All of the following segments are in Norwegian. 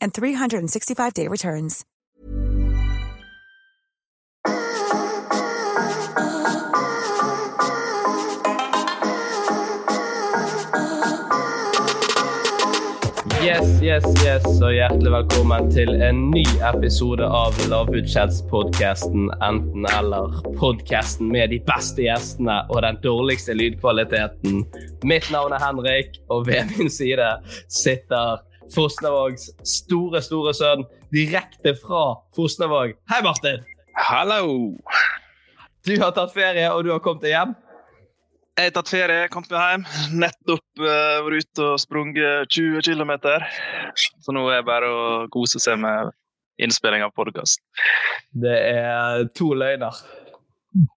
and 365-day returns. Yes, yes, yes, og hjertelig velkommen til en ny episode av lavbudsjettspodkasten Enten-eller. Podkasten med de beste gjestene og den dårligste lydkvaliteten. Mitt navn er Henrik, og ved min side sitter Fosnavågs store, store sønn direkte fra Fosnavåg. Hei, Martin! Hallo! Du har tatt ferie, og du har kommet deg hjem? Jeg har tatt ferie, kommet meg hjem. Nettopp uh, vært ute og sprunget 20 km. Så nå er det bare å kose seg med innspilling av podkast. Det er to løgner.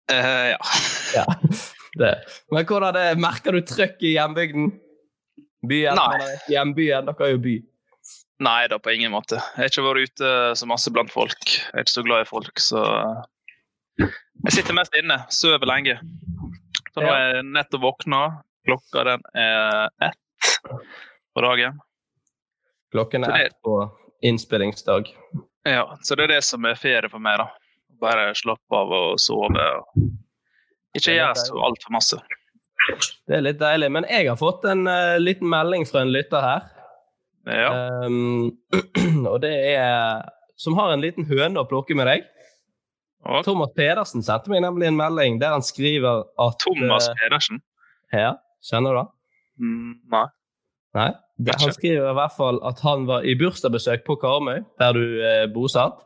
Uh, ja. ja. Det. Men hvordan det, merker du trøkk i hjembygden? Byen? Hjembyen, dere er jo by. Nei da, på ingen måte. Jeg har ikke vært ute så masse blant folk. Jeg er ikke så glad i folk, så Jeg sitter mest inne. Sover lenge. Så nå er jeg nettopp våkna. Klokka den er ett på dagen. Klokken er ett på innspillingsdag. Ja, så det er det som er ferie for meg, da. Bare slappe av og sove. Og ikke gjøre så altfor masse. Det er litt deilig. Men jeg har fått en uh, liten melding fra en lytter her. Ja. Um, og det er Som har en liten høne å plukke med deg. Ja. Thomas Pedersen sendte meg nemlig en melding der han skriver at Thomas Pedersen? Pedersen? Ja, kjenner du det? Mm, nei. Nei? Det, han skriver i hvert fall at han var i bursdagsbesøk på Karmøy, der du er eh, bosatt.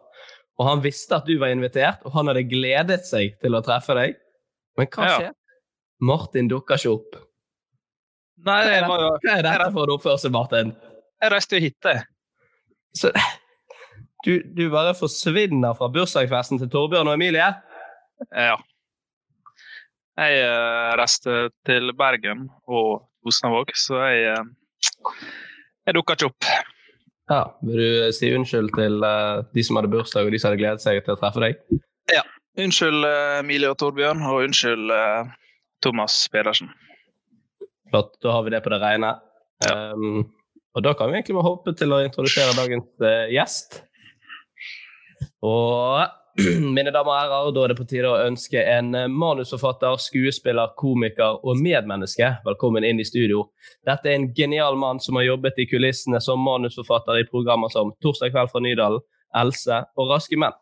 Og han visste at du var invitert, og han hadde gledet seg til å treffe deg. Men hva Ja. Martin dukker ikke opp. Nei, det jeg, var jo, hva er dette for en oppførsel, Martin? jeg reiste jo hit. Så, du, du bare forsvinner fra bursdagsfesten til Torbjørn og Emilie? Ja. Jeg eh, reiste til Bergen og Osnavåg, så jeg, eh, jeg dukka ikke opp. Ja, Vil du si unnskyld til eh, de som hadde bursdag, og de som hadde gledet seg til å treffe deg? Ja. Unnskyld Emilie og Torbjørn, og unnskyld Thomas Pedersen. Flott, da har vi det på det rene. Um, og da kan vi egentlig bare hoppe til å introdusere dagens uh, gjest. Og mine damer og herrer, da er det på tide å ønske en eh, manusforfatter, skuespiller, komiker og medmenneske velkommen inn i studio. Dette er en genial mann som har jobbet i kulissene som manusforfatter i programmer som Torsdag kveld fra Nydalen, Else og Raske menn.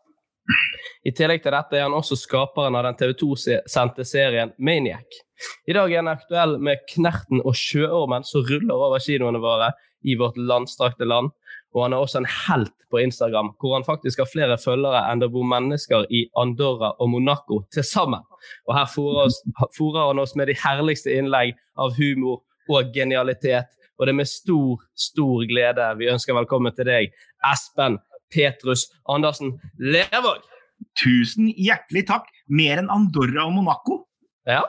I tillegg til dette er han også skaperen av den TV 2-sendte serien Maniac. I dag er han aktuell med Knerten og Sjøormen som ruller over kinoene våre i vårt landstrakte land. Og han er også en helt på Instagram, hvor han faktisk har flere følgere enn det bor mennesker i Andorra og Monaco til sammen. Og her fòrer han oss med de herligste innlegg av humor og genialitet. Og det er med stor, stor glede vi ønsker velkommen til deg, Espen Petrus Andersen Lervåg. Tusen hjertelig takk. Mer enn Andorra og Monaco. Ja.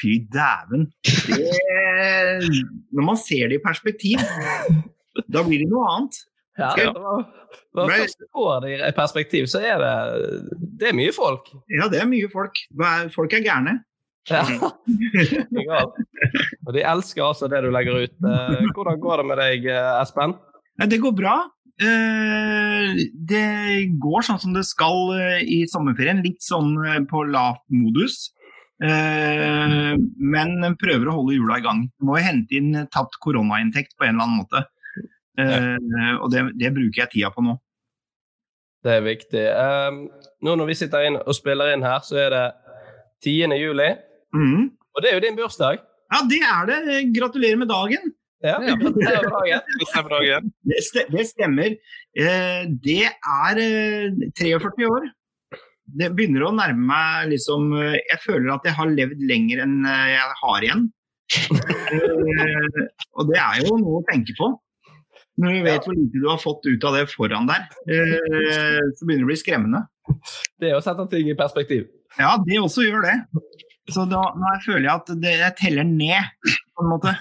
Fy dæven. Det Når man ser det i perspektiv Da blir det noe annet. Ja, Når det var, det i perspektiv, så er det, det er mye folk. Ja, det er mye folk. Folk er gærne. Ja. Ja. Og de elsker altså det du legger ut. Eh, Hvordan går det med deg, eh, Espen? Det går bra. Eh, det går sånn som det skal eh, i sommerferien. Litt sånn eh, på lav modus. Men prøver å holde hjula i gang. Må jo hente inn tapt koronainntekt på en eller annen måte. Og det, det bruker jeg tida på nå. Det er viktig. Eh, nå når vi sitter inn og spiller inn her, så er det 10. juli. Mm. Og det er jo din bursdag. Ja, det er det. Gratulerer med dagen. Ja. Det, ste det stemmer. Eh, det er eh, 43 år. Det begynner å nærme meg liksom eh, Jeg føler at jeg har levd lenger enn eh, jeg har igjen. Eh, og det er jo noe å tenke på. Når du vet hvor lite du har fått ut av det foran der, eh, så begynner det å bli skremmende. Det er å sette ting i perspektiv. Ja, det også gjør det. Så da, nå føler jeg at det, jeg teller ned, på en måte.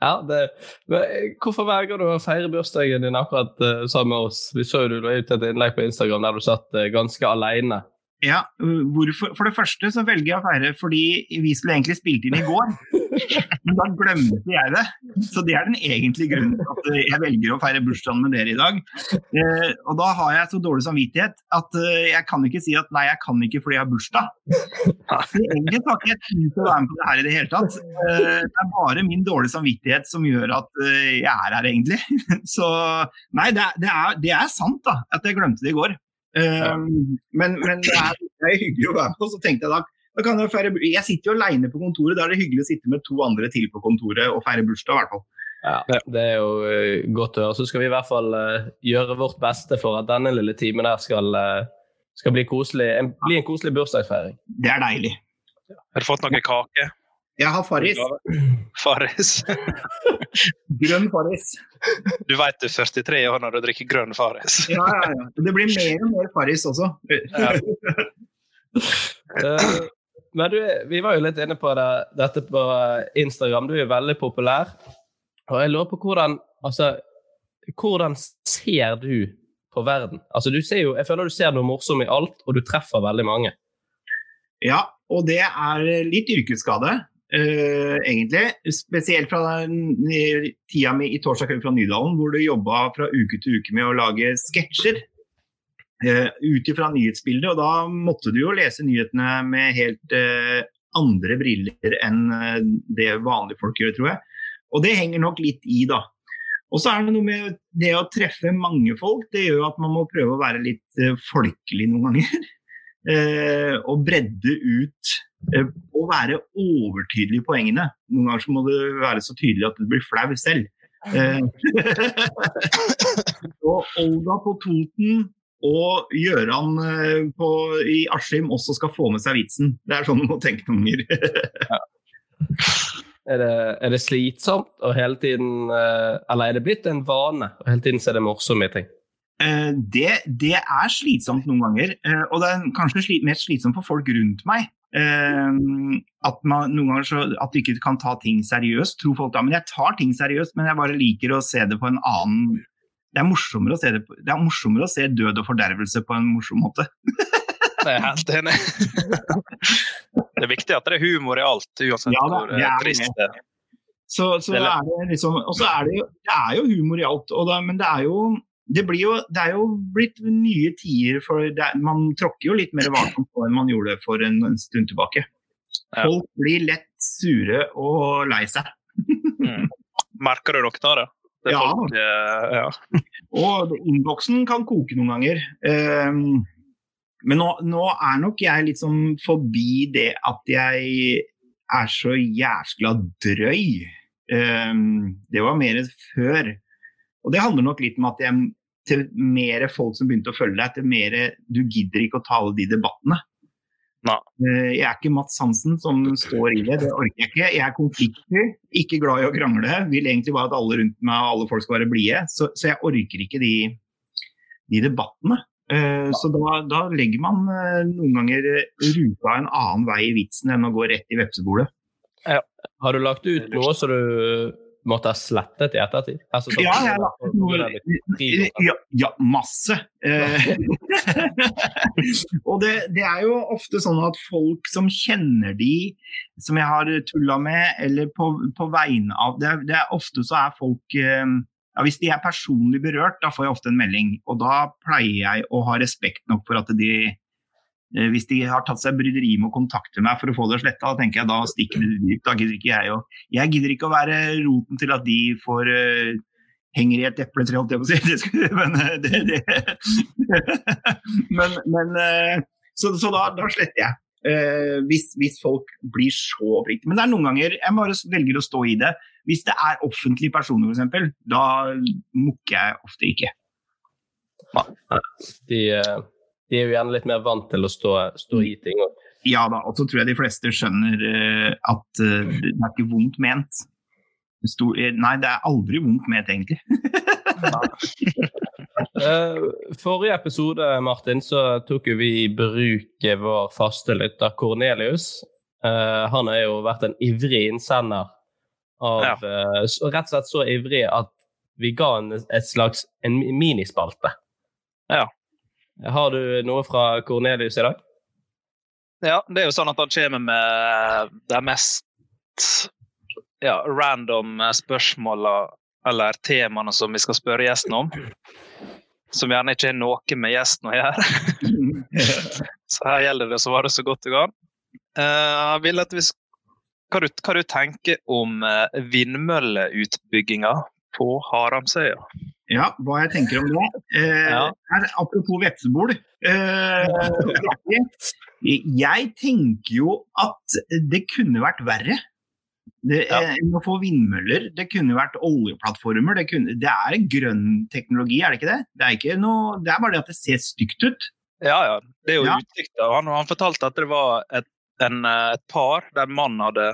Ja, det, eh, hvorfor velger du å feire bursdagen din akkurat uh, sammen med oss? Vi så du la ut et innlegg på Instagram der du satt uh, ganske alene. Ja, hvorfor? For det første så velger jeg å feire fordi vi skulle egentlig spilt inn i går. Men da glemte jeg det. Så det er den egentlige grunnen til at jeg velger å feire bursdagen med dere i dag. Eh, og da har jeg så dårlig samvittighet at eh, jeg kan ikke si at nei, jeg kan ikke fordi jeg har bursdag. Så egentlig har ikke jeg tid til å være med på det her i det hele tatt. Eh, det er bare min dårlige samvittighet som gjør at jeg er her, egentlig. Så nei, det er, det er sant da, at jeg glemte det i går. Um, men, men det, er, det er hyggelig å være med, og så tenkte jeg da, da kan jeg feire Jeg sitter jo alene på kontoret, da er det hyggelig å sitte med to andre til på kontoret og feire bursdag, i hvert fall. Ja, Det er jo eh, godt å høre. Så skal vi i hvert fall eh, gjøre vårt beste for at denne lille timen der skal, eh, skal bli, koselig, en, bli en koselig bursdagsfeiring. Det er deilig. Har du fått noe kake? Jeg har Farris. Farris. Grønn Farris. Du vet du er 43 år når du drikker grønn Farris. Ja, ja, ja. Det blir mer og mer Farris også. Eh, men du, vi var jo litt inne på det, dette på Instagram. Du er veldig populær. Og jeg lurer på hvordan Altså, hvordan ser du på verden? Altså, du ser jo, jeg føler du ser noe morsomt i alt, og du treffer veldig mange. Ja, og det er litt yrkesskade, eh, egentlig. Spesielt fra tida mi i Torsdag kveld fra Nydalen, hvor du jobba fra uke til uke med å lage sketsjer. Uh, ut ifra nyhetsbildet, og da måtte du jo lese nyhetene med helt uh, andre briller enn det vanlige folk gjør, tror jeg. Og det henger nok litt i, da. Og så er det noe med det å treffe mange folk. Det gjør at man må prøve å være litt folkelig noen ganger. Eh, og bredde ut eh, og være overtydelig i poengene. Noen ganger så må du være så tydelig at du blir flau selv. Eh, og Olga på Toten og Gjøran eh, på, i Askim også skal få med seg vitsen. Det er sånn du må tenke noen ganger. Er det, er det slitsomt å hele tiden eh, Eller er det blitt en vane å hele tiden se det morsomme ting? Eh, det, det er slitsomt noen ganger, eh, og det er kanskje sli, mer slitsomt for folk rundt meg. Eh, at man noen ganger så, at du ikke kan ta ting seriøst. Tror folk da, men jeg tar ting seriøst, men jeg bare liker å se det på en annen Det er morsommere å se, det på, det er morsommere å se død og fordervelse på en morsom måte. Det er helt enig. Det er viktig at det er humor i alt, uansett Ja da, hvor det trist det er. Så, så er det liksom Og så er det jo, det er jo humor i alt, da, men det er jo det, blir jo, det er jo blitt nye tider, for er, man tråkker jo litt mer varsomt på enn man gjorde for en, en stund tilbake. Ja. Folk blir lett sure og lei seg. Mm. Merker du av det? det Ja. folk, eh, ja. Og innboksen kan koke noen ganger. Um, men nå, nå er nok jeg sånn forbi det at jeg er så jæskla drøy. Um, det var mer før. Og det handler nok litt om at jeg til mer folk som begynte å følge deg, til mer du gidder ikke å ta alle de debattene. Nei. Eh, Jeg er ikke Mats Hansen som står i det, det orker jeg ikke. Jeg er konfliktsky, ikke glad i å krangle. Vil egentlig bare at alle rundt meg og alle folk skal være blide. Så, så jeg orker ikke de, de debattene. Eh, Så da, da legger man eh, noen ganger ruta en annen vei i vitsen enn å gå rett i vepsebolet. Har du lagt ut noe så du måtte ha slettet i ettertid? Altså, sånn, Ja, grunn av litt noe ja, ja, masse. Eh, og det, det er jo ofte sånn at folk som kjenner de som jeg har tulla med, eller på, på vegne av det, det er Ofte så er folk eh, ja, Hvis de er personlig berørt, da får jeg ofte en melding. Og da pleier jeg å ha respekt nok for at de hvis de har tatt seg bryderi med å kontakte meg for å få det sletta, tenker jeg da stikker det dypt. Da gidder ikke jeg å Jeg gidder ikke å være roten til at de får uh, henger i et epletre, holdt jeg på å si. Det skulle, men eh, det, det. men, men uh, Så, så da, da sletter jeg. Uh, hvis, hvis folk blir så oppriktige. Men det er noen ganger jeg bare velger å stå i det. Hvis det er offentlige personer, f.eks., da mukker jeg ofte ikke. De, eh, de er jo gjerne litt mer vant til å stå, stå i ting. Og, Ja da, og så tror jeg de fleste skjønner uh, at uh, det er ikke vondt ment. Stor, eh, nei, det er aldri vondt ment, egentlig. Eh, forrige episode Martin, så tok jo vi i bruk vår faste lytter Cornelius. Uh, han har jo vært en ivrig innsender av Ja. så- Rett og slett så ivrig at vi ga en et slags en minispalte. Ja. Har du noe fra Cornelius i dag? Ja, det er jo sånn at han kommer med de mest ja, random spørsmåla eller temaene som vi skal spørre gjesten om. Som gjerne ikke har noe med gjesten å gjøre. Så her gjelder det å svare så godt du kan. Uh, vil at vi hva, du, hva du tenker om eh, vindmølleutbygginga på Haramsøya? Ja, hva jeg tenker om det. Eh, Ja. her, apropos vepsebol. Eh, jeg tenker jo at det kunne vært verre. Det, Ja. eh, enn å få vindmøller. Det kunne vært oljeplattformer. Det, kunne, det er en grønn teknologi, er det ikke det? Det er, noe, det er bare det at det ser stygt ut. Ja, ja. Det er jo Ja. utsikter. Han, han fortalte at det var et, en, eh, et par der mannen hadde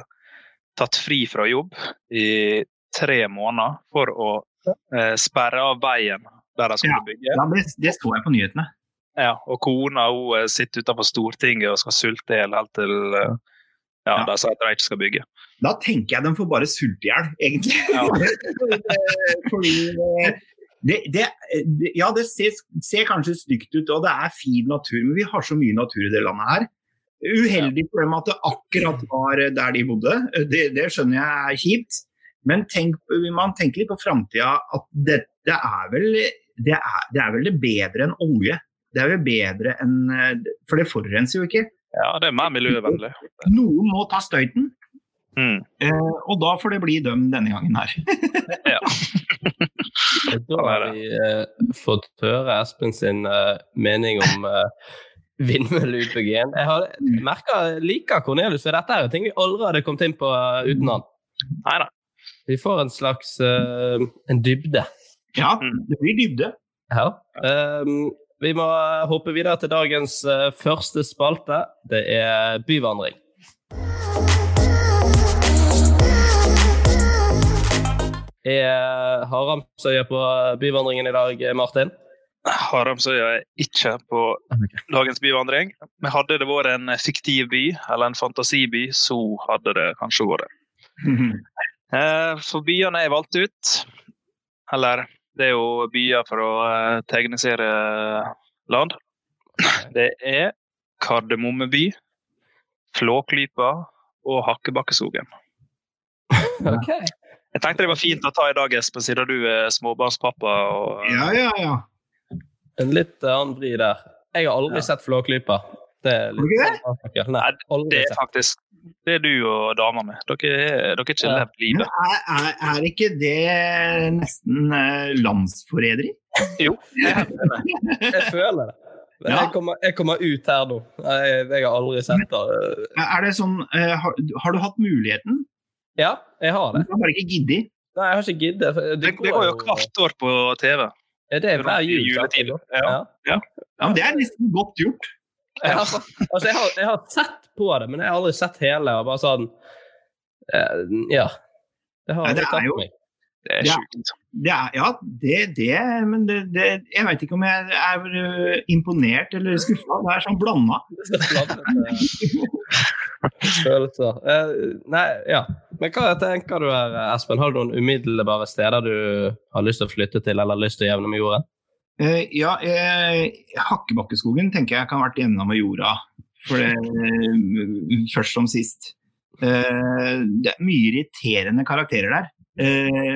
tatt fri fra jobb i tre måneder for å sperre av veien der de skulle bygge. Ja, det, det står jeg på nyhetene. Ja, og kona hun eh, sitter utenfor Stortinget og skal sulte i hjel helt til eh, ja, Ja. de sier at de ikke skal bygge. Da tenker jeg de får bare sulte i hjel, egentlig. Ja. Fordi eh, det, det, det, ja, det ser, ser kanskje stygt ut, og det er fin natur, men vi har så mye natur i det landet her. Uheldig for dem at det akkurat var der de bodde, det, det skjønner jeg er kjipt. Men tenk, man tenker litt på framtida at det er vel det er, det er vel det bedre enn olje. Det er vel bedre enn For det forurenser jo ikke. Ja, det er mer miljøvennlig. Noen må ta støyten. Mm. Eh, og da får det bli dem denne gangen her. Ja. Og Da har vi eh, fått høre Espen sin eh, mening om eh, vindmølleutbyggingen. Jeg har merket, liker Cornelius, for dette er ting vi aldri hadde kommet inn på eh, uten han. Nei da. Vi får en slags uh, en dybde. Ja, Mm. det blir dybde. Ja. Um, vi må hoppe videre til dagens uh, første spalte. Det er byvandring. Er Haramsøya på byvandringen i dag, Martin? Haramsøya er ikke på dagens byvandring. Men hadde det vært en fiktiv by, eller en fantasiby, så hadde det kanskje vært det. Eh, For byene er valgt ut. Eller det er jo byer fra tegnisere tegneserieland. Det er Kardemommeby, Flåklypa og Hakkebakkeskogen. Ok. Jeg tenkte det var fint å ta i dag, Espen, siden du er småbarnspappa. Og, Ja, ja, ja. En litt annen vri der. Jeg har aldri Ja. sett Flåklypa. Det er du litt sånn- Nei, Det er faktisk det er du og dama mi. Dere er dere er levd Men livet. er, er, er ikke det nesten eh, landsforræderi? Jo. jeg. Jeg føler det. Men jeg, kommer, jeg kommer ut her nå. Jeg, jeg har aldri sett det. Er det sånn, eh, har, har du hatt muligheten? Ja, jeg har Du det. har bare ikke giddet? Nei, jeg har ikke giddet. Det, det går jo hvert år på TV. Ja, det er hver jul. Ja. Ja. Ja. Ja, men det er nesten godt gjort. Ja, altså, altså jeg, har, jeg har sett på det, men jeg har aldri sett hele. Og bare sånn eh, Ja. Det har aldri tatt meg. Det er Ja. sjukt. Det er, ja, det, det Men det, det, jeg vet ikke om jeg er eh, imponert eller skuffa. Det er sånn blanda. Det så eh, følelser. Uh, nei, ja. Men hva tenker du her, Espen? Har du noen umiddelbare steder du har lyst til å flytte til, eller lyst til å jevne med jorden? Eh, ja, eh, Hakkebakkeskogen tenker jeg kan ha vært jevna med jorda. For det, eh, først som sist. Det er mye irriterende karakterer der.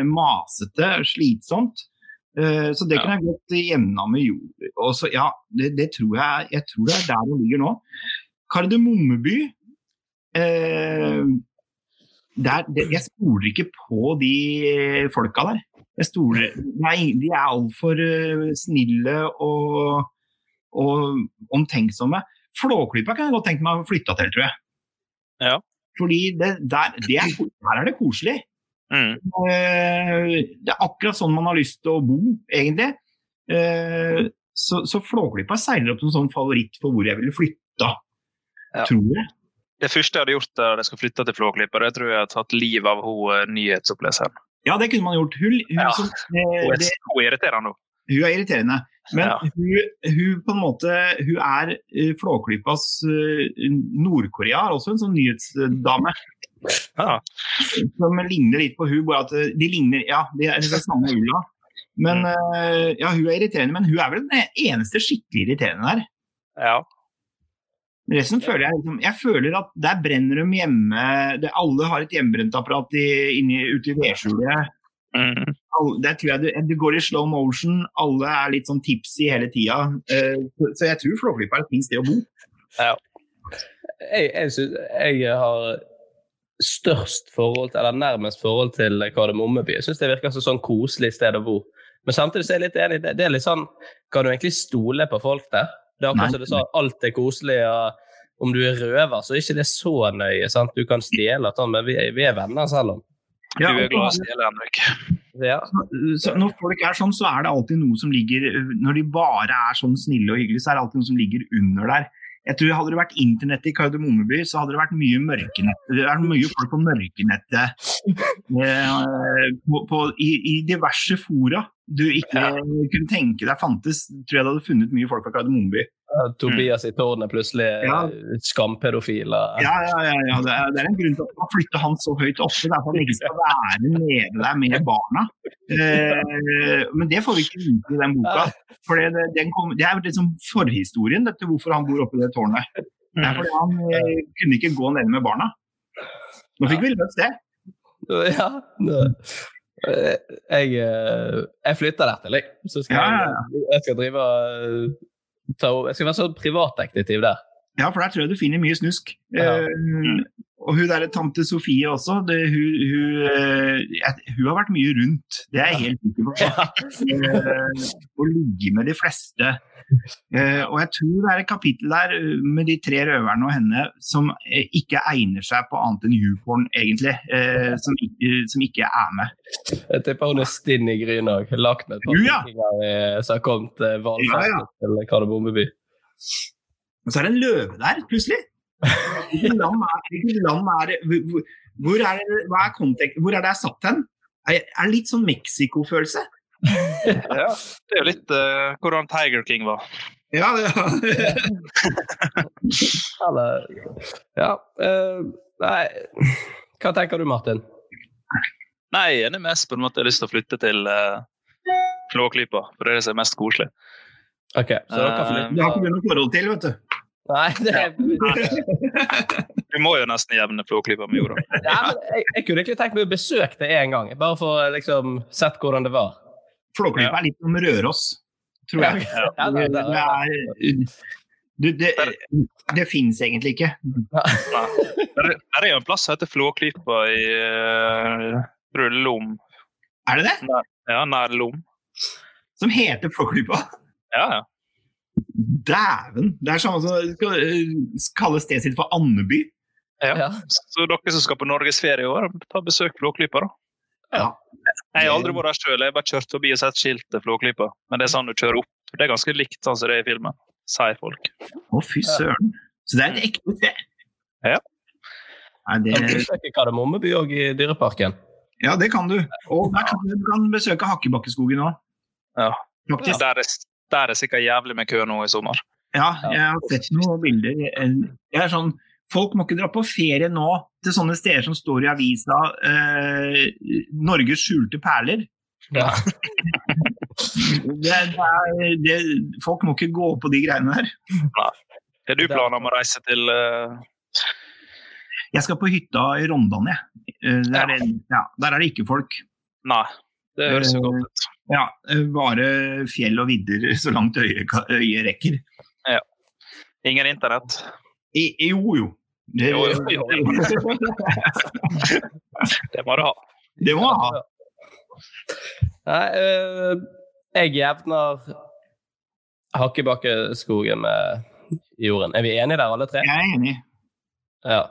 Masete, slitsomt. Så det kunne jeg gått jevna med jorda. Og så, ja, det, det tror jeg, jeg tror det er der det ligger nå. Kardemommeby der, det, Jeg spoler ikke på de folka der. Jeg stoler, nei, de er altfor uh, snille og, og omtenksomme. Flåklypa kan jeg godt tenke meg å flytte til, tror jeg. Ja. Fordi det, der, det er, der, er det koselig. Mm. Eh, det er akkurat sånn man har lyst til å bo, egentlig. Eh, så, så Flåklypa seiler opp som sånn favoritt for hvor jeg ville flytta, Ja. tror jeg. Det første jeg hadde gjort da jeg skulle flytte til Flåklypa, det tror jeg hadde tatt livet av hun eh, nyhetsoppleseren. Ja, det kunne man gjort. Hun, hun, Ja. som, eh, Hun er irriterende. hun. er irriterende. Men Ja. hun, hun på en måte Hun er uh, Flåklypas uh, Nord-Korea er også en sånn nyhetsdame. Ja. Som ligner litt på hun, bare at eh, de ligner Ja, de er den samme ulla. Men uh, ja, hun er irriterende, men hun er vel den eneste skikkelig irriterende der. ja. Resten føler jeg liksom Jeg føler at der brenner de hjemme det, Alle har et hjemmebrentapparat i- ute i vedskjulet. Mm. Der tror jeg du, du går i slow motion, alle er litt sånn tipsy hele tida. Uh, så- så jeg tror Flåklypa er et fint sted å bo. Jeg, jeg, synes, jeg har størst forhold til, eller nærmest forhold til Kardemommeby. Jeg syns det virker som sånn koselig sted å bo. Men samtidig så er jeg litt enig. Det, det er litt sånn Kan du egentlig stole på folk der? Det er akkurat som du sa, alt er koselig. og om du er røver, så er ikke det så nøye. sant? Du kan stjele, sånn, men vi, er- vi er venner selv om. Du er glad i å stjele, Henrik. Ja. så når folk er sånn, så er det alltid noe som ligger Når de bare er sånn snille og hyggelige, så er det alltid noe som ligger under der. Jeg tror Hadde det vært internett i Kardemommeby, så hadde det vært mye mørkenett. Det er mye folk på mørkenettet eh, på, på, i, i diverse fora du ikke kunne tenke deg fantes. Tror jeg det hadde funnet mye folk fra Kardemommeby. Tobias i tårnet plutselig er Ja. skampedofil. Ja, ja, ja, ja. Det, er, det er en grunn til at man flytter han så høyt oppe. Det er for at han ikke skal være nede der med barna. Eh, men det får vi ikke vite i den boka. For det, kom, det er liksom forhistorien dette hvorfor han bor oppe i det tårnet. Det er fordi han eh, kunne ikke gå nede med barna. Nå fikk vi løst det. Ja. det- Eh, Jeg, eh, jeg flytter der til, jeg. Så skal jeg, jeg skal drive og ta, Jeg skal være sånn privatdetektiv der. Ja, for der tror jeg du finner mye snusk. Ja. Eh, og hun derre tante Sofie også, det, hun, hun, jeg- hun har vært mye rundt. Det er jeg helt sikker på. Eh, å ligge med de fleste. Eh, og jeg tror det er et kapittel der eh, med de tre røverne og henne som eh, ikke egner seg på annet enn YouPorn, egentlig. Eh, som, ikke, som ikke er med. Jeg tipper hun er stinn i grynet òg. Lagt med et par ja. vikinger som har kommet valfartet Ja, ja. til Kardemommeby. Og så er det en løve der, plutselig. Hvilket land er, land er det hvor- hvor, hvor er det, hva er kontek- hvor er det jeg satt hen? Er er det litt sånn Mexico-følelse? Ja. Det er jo litt uh, hvordan Tiger King var. Ja, ja. Eller Ja. Uh, nei Hva tenker du, Martin? Nei, jeg er enig med Espen om at jeg har lyst til å flytte til uh, Flåklypa, for det er det som er mest koselig. Ok, så dere flytter Det har ikke du noe forhold til, vet du. Nei, det er Vi må jo nesten jevne Flåklypa med jorda. ja, men jeg, jeg kunne egentlig tenkt meg å besøke det en gang, bare for å liksom sett hvordan det var. Flåklypa er litt som Røros, tror jeg. Ja, Det, det, er, du, det, det fins egentlig ikke. Der, der er jo en plass som heter Flåklypa i uh, Lom. Er det det? Ja, nær Lom. Som heter Flåklypa? Ja, ja. Dæven! Det er samme som å eh, kalle stedet sitt for Andeby. ja. ja. Så dere som skal på norgesferie i år, ta besøk Flåklypa, da. Ja. Jeg har aldri vært der sjøl, jeg har bare kjørt forbi og sett skiltet Flåklypa. Men det er sånn du kjører opp. Det er ganske likt sånn som det er i filmen, sier folk. Å, fy søren. Så det er et ekte sted? Ja. Nei, det, Kan du besøke Kardemommeby òg i Dyreparken? ja, det kan du. Og der kan, du kan besøke Hakkebakkeskogen òg. Ja. Faktisk. Der, er, der er sikkert jævlig med kø nå i sommer. Ja, jeg har sett noen bilder. Jeg er sånn, folk må ikke dra på ferie nå til sånne steder som står i avisa eh, 'Norges skjulte perler'. Ja. Det, det er, det, folk må ikke gå på de greiene der. Har du planer om å reise til uh... Jeg skal på hytta i Rondane. Eh, Der, er- ja, der er det ikke folk. Nei, det høres jo godt ut. Ja, eh, bare fjell og vidder så langt øyet, øye rekker. Ja. Ingen internett. I, jo, jo. Det, Jo, jo, jo. Det må du ha. det må du ha. Nei, øh, jeg jevner Hakkebakkeskogen med jorden. Er vi enige der, alle tre? Jeg er enig. Ja.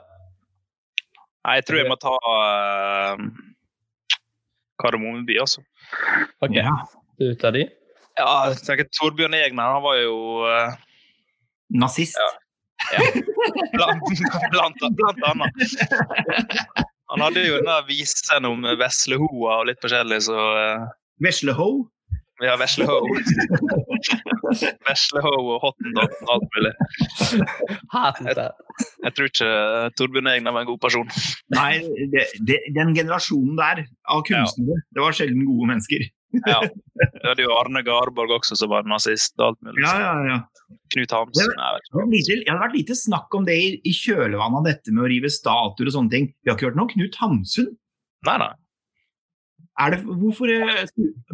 Nei, jeg tror jeg må ta øh, Kardemommeby, altså. OK. Ja. Du tar de? Ja, jeg tenker Torbjørn Egner han var jo øh, Nazist. Blant, blant, blant annet. Han hadde jo den visen om Veslehoa og litt forskjellig, så Ho? Vesleho. Vesle Ho Vesleho. Vesleho og Hottentott og alt mulig. Jeg, Jeg tror ikke eh, Torbjørn Egner var en god person. Nei, det, det, den generasjonen der av kunstnere, det var sjelden gode mennesker. Ja. Vi hadde jo Arne Garborg også, som var nazist og alt mulig. Ja, ja, ja. Knut Hamsun. Det- har lite, det har vært lite snakk om det i, i kjølvannet av dette med å rive statuer og sånne ting. Vi har ikke hørt noe om Knut Hamsun. Nei, nei. Er det, hvorfor, eh,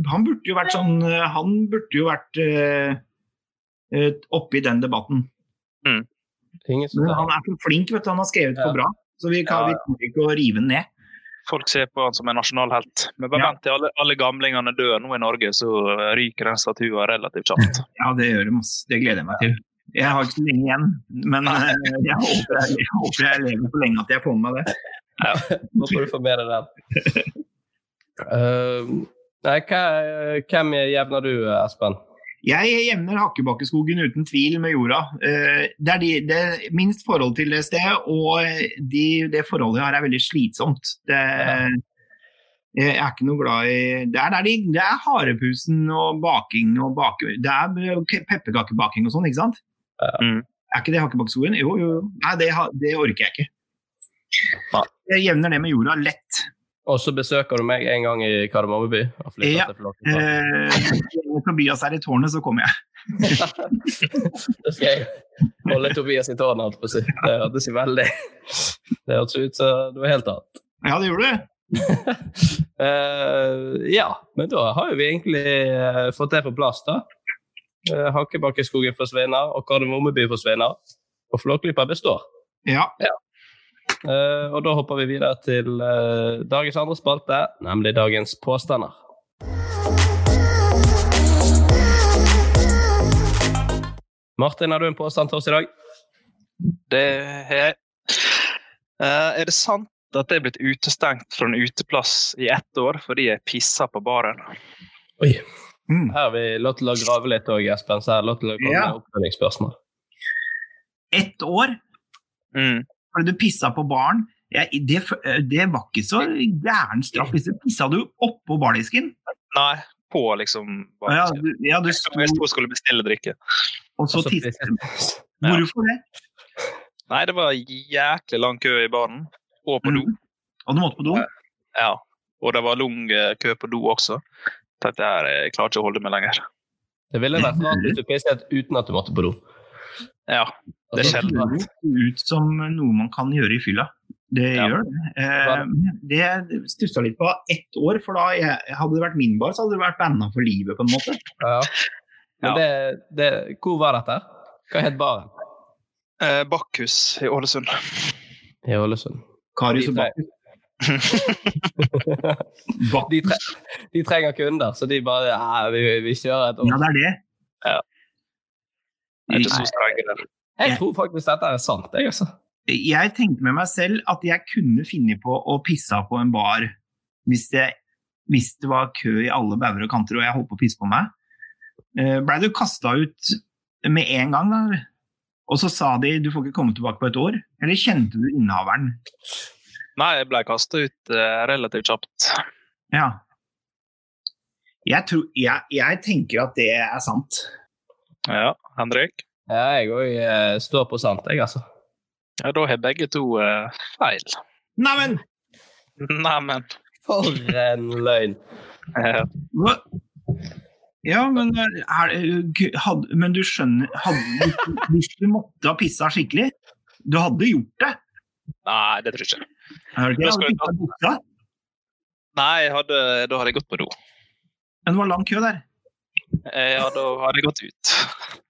han burde jo vært sånn eh, Han burde jo vært eh, oppe i den debatten. Mm. Men han er for flink, vet du. Han har skrevet Ja. for bra. Så vi kan Ja, vi trenger ikke å rive den ned. Folk ser på han som en nasjonalhelt. Men bare Ja. vent til alle, alle gamlingene dør nå i Norge, så ryker den statuen relativt kjapt. Ja, det gjør de. masse, Det gleder jeg meg til. Jeg har ikke så lenge igjen, men eh, jeg håper jeg, jeg håper jeg lever så lenge at jeg får med meg det. får du få med deg den. Uh, nei, hva, hvem jevner du, Espen? Jeg jevner Hakkebakkeskogen uten tvil med jorda. Eh, Det er, de, det er minst forhold til det stedet, og de, det forholdet jeg har er veldig slitsomt. Det, jeg er ikke noe glad i Det er, der de, det er harepusen og baking og bake... Det er pepperkakebaking og sånn, ikke sant? Mm. Er ikke det Hakkebakkeskogen? Jo, jo. jo. Nei, det, det orker jeg ikke. Jeg jevner det med jorda lett. Og så besøker du meg en gang i Kardemommeby. Ja. Eh, Når Tobias er i tårnet, så kommer jeg. Det skal jeg holde Tobias i tårnet, holdt på å si. Det hørtes veldig Det hørtes ut som noe helt annet. Ja, det gjorde du. uh, ja, men da har jo vi egentlig eh, fått det på plass, da. Uh, Hakkebakkeskogen forsvinner, og Kardemommeby forsvinner. Og Flåklypa består. Ja. Ja. Eh, og da hopper vi videre til uh, dagens andre spalte, nemlig dagens påstander. Martin, har du en påstand til oss i dag? Det er Uh, Er det sant at jeg er blitt utestengt fra en uteplass i ett år fordi jeg pissa på baren? Oi. Mm. Her har vi lov til å grave litt òg, Espen. Så her er lov til å komme Ja. med oppfølgingsspørsmål. Ett år Mm. Fordi du pissa på baren. Det, det var ikke så gæren straff. Hvis du pissa du oppå bardisken. Nei, på liksom Ja, du, ja, du sto, jeg sto og skulle bestille drikke. og så tisset du. Hvorfor det? Nei, det var jæklig lang kø i baren. Og på do. Mm. Og du måtte på do? Ja. Og det var lang eh, kø på do også. Tenkte jeg jeg klarer ikke å holde meg lenger. Det ville vært rart hvis du pisset uten at du måtte på do. Ja, det Altså, skjedde. Det høres ut som noe man kan gjøre i fylla. Det Ja. gjør det. Eh, det stussa litt på ett år, for da jeg, hadde det vært min bar, så hadde det vært banna for livet, på en måte. Ja. Men Ja. det, det, hvor var dette? Hva het baren? Eh, Bakkhus i Ålesund. I Ålesund. Karius og Bakkhus. De, tre, de trenger kunder, så de bare ja, vi, vi kjører et år. Ja, det er det. Jeg. Jeg tror faktisk dette er sant, jeg, altså. Jeg tenkte med meg selv at jeg kunne finne på å pisse på en bar hvis det, hvis det var kø i alle bauger og kanter og jeg holdt på å pisse på meg. Eh, Blei du kasta ut med en gang, da? Og så sa de du får ikke komme tilbake på et år? Eller kjente du innehaveren? Nei, jeg ble kasta ut eh, relativt kjapt. Ja. Jeg, tror, jeg, jeg tenker at det er sant. Ja, Henrik? Ja, jeg òg står på sant, jeg, altså. Ja, da har begge to uh, feil. Neimen! Neimen. For en løgn. Eh, Hva? Ja, men, er, had, men du skjønner hadde, Hvis du måtte ha pissa skikkelig, du hadde gjort det? nei, det tror jeg ikke. Er det ikke? Hadde du? Nei, jeg hadde, da hadde jeg gått på do. Men det var lang kø der. Eh, Ja, da har jeg gått ut.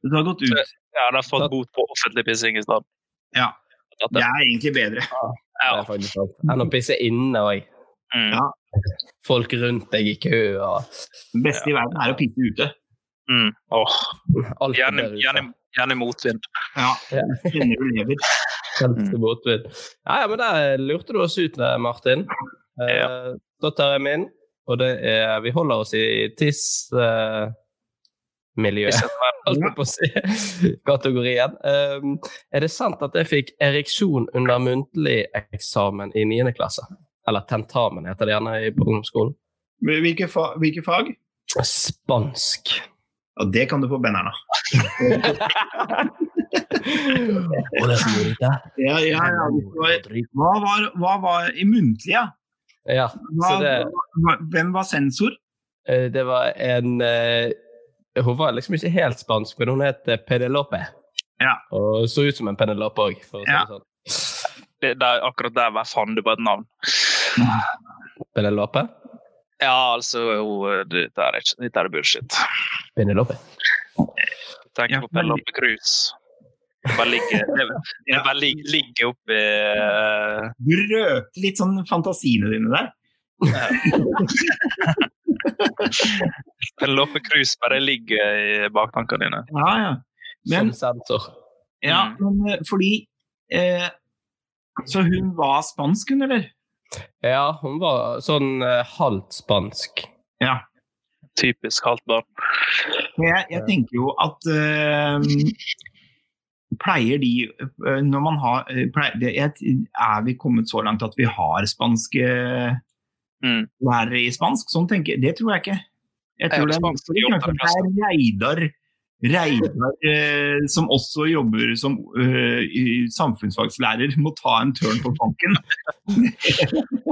Du har gått ut. Jeg hadde fått bot på offentlig pissing i stedet. Ja. Det det- er egentlig bedre. Ja. Ja. er. Enn å pisse inne òg. Mm. Ja. Folk rundt deg i kø og Det beste i verden er å pisse ute. Mm. Oh. gjerne, gjerne, gjerne motvind. Ja. Ja. Kjenner du lever. Helt motvind. Ja, ja, men der lurte du oss ut, eh, Martin. Eh, Da tar jeg min, og det er Vi holder oss i tiss-miljøet. holdt jeg på å si, kategorien. Um, er det sant at jeg fikk ereksjon under muntlig eksamen i 9. klasse? Eller tentamen, heter det gjerne i- på ungdomsskolen. Hvilke, fa hvilke fag? Spansk. Og det kan du få benneren av. Ja, ja, ja. Hva var, hva var i muntlige? Ja, Hva, så det, hva, hvem var sensor? eh, det var en eh, Hun var liksom ikke helt spansk, men hun het eh, Penelope. Ja. Og så ut som en Penelope òg, for å si Ja. det sånn. Det, der, akkurat der var fant du på et navn. Penelope? Ja, altså hun- Dette er, ikke, dette er bullshit. Penelope. Tenk Ja, på Penelope Cruz. Det bare ligger, det, bare lig- ligger oppi uh... Du røpte litt sånn fantasiene dine der. Penelope Cruz bare ligger i baktankene dine. Ja, ja. Men, Som sensor. ja, Mm. men eh, fordi eh, Så hun var spansk, hun, eller? Ja, hun var sånn eh, halvt spansk. Ja. Typisk halvt barn. Jeg, jeg tenker jo at eh, Pleier de eh, Når man har eh, pleier, Er vi kommet så langt at vi har spanske Mm. lærere i spansk? Sånn tenker jeg. Det tror jeg ikke. Jeg Jeg tror det er, er Reidar, Reidar eh, som også jobber som eh, samfunnsfagslærer, må ta en tørn på banken.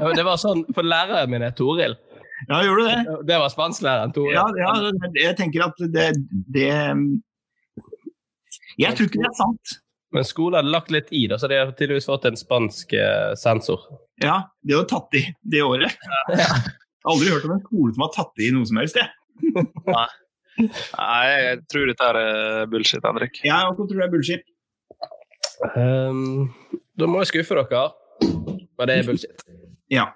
Ja, det var sånn, For læreren min er Toril. Ja, gjorde du det? Det var spansklæreren Toril. Ja, ja, jeg tenker at det, det Jeg tror ikke det er sant. Men skolen hadde lagt litt i, da, så de har tydeligvis fått en spansk eh, sensor. Ja, det har tatt i det året. Jeg har aldri hørt om en skole som har tatt i noe som helst. Jeg, Nei, jeg tror dette er bullshit, Henrik. jeg også tror det er bullshit. Um, da må jeg skuffe dere. Men det er bullshit. Ja,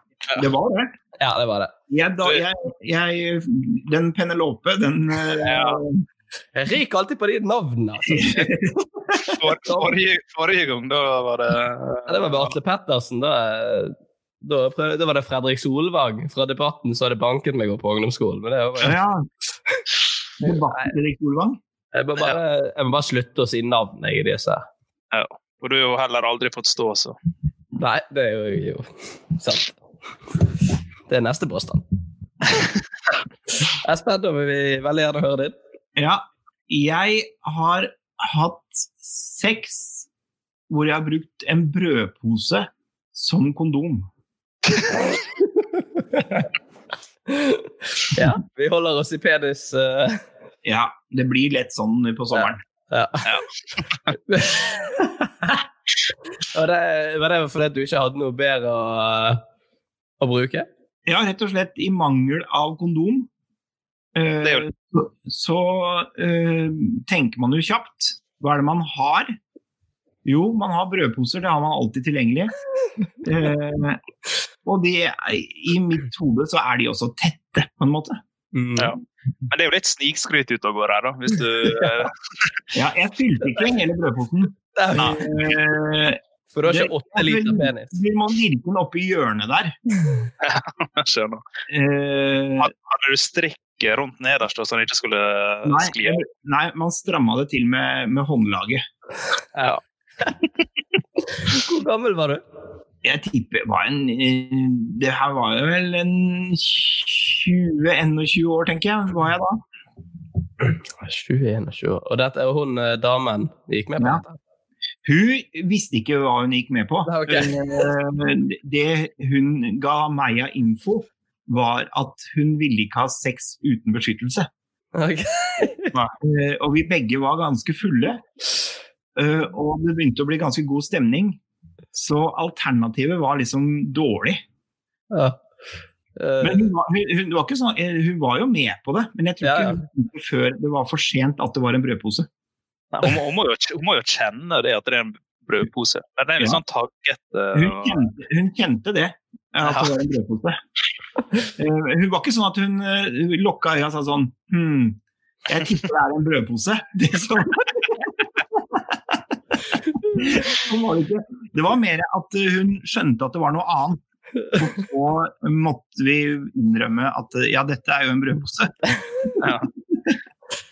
det var det. Ja, det var det. Jeg, da, jeg, jeg, den Penelope, den eh, Jeg ryker alltid på de navnene. Altså. For, forrige, forrige gang, da var det Ja, det var med Atle Pettersen. Da, da, prøvde, da var det Fredrik Solvang fra Debatten som hadde banket meg opp på ungdomsskolen. Men det var, Ja. Debatten Fredrik Solvang. jeg, må bare, jeg må bare slutte å si navn jeg, i disse. ja. Og du har jo heller aldri fått stå, så. Nei, det er jo, jo sant. Det er neste påstand. Espen, da vil vi veldig gjerne høre din. Ja, jeg har hatt sex hvor jeg har brukt en brødpose som kondom. Ja, vi holder oss i penis. Uh... Ja, det blir lett sånn på sommeren. ja. Og det, var det fordi du ikke hadde noe bedre å, å bruke? Ja, rett og slett i mangel av kondom. eh, Det er jo- så så eh, tenker man jo kjapt. Hva er det man har? Jo, man har brødposer, det har man alltid tilgjengelig. Eh, og de, i mitt hode så er de også tette, på en måte. Ja. Men det er jo litt snikskryt ute og går her, da. Hvis du eh, Ja, jeg fylte ikke hele brødposen. Eh, For du har ikke åtte liter penis? Vil man virke den oppi hjørnet der? Ja, jeg skjønner. Eh, Hadde du strikk rundt nederst, så den ikke skulle nei, skli av? nei, man stramma det til med, med håndlaget. Ja. Hvor gammel var du? Jeg tipper det var en eh, Det her var jo vel en 20-21 år, tenker jeg. Var jeg da? 21 år. Og dette er hun eh, damen vi gikk med på? Ja. Hun visste ikke hva hun gikk med på. Ok. Eh, Det hun ga meg av info, var at hun ville ikke ha sex uten beskyttelse. Okay. Eh, Og vi begge var ganske fulle. Eh, Og det begynte å bli ganske god stemning. Så alternativet var liksom dårlig. Ja. Uh, Men hun var, hun, hun, var ikke sånn, hun var jo med på det, men jeg tror Ja, ikke ja. hun skjønte før det var for sent at det var en brødpose. Nei, hun, må, hun, må jo, hun må jo kjenne det at det er en brødpose. Men det er litt Ja. sånn tagget. Hun og- kjente, hun kjente det, at det var en brødpose. Eh, Hun var ikke sånn at hun eh, lokka øya og sa sånn Hm, jeg tipper det er en brødpose. Det, er sånn. sånn var det. Det var mer at eh, hun skjønte at det var noe annet. Og så måtte vi innrømme at ja, dette er jo en brødpose.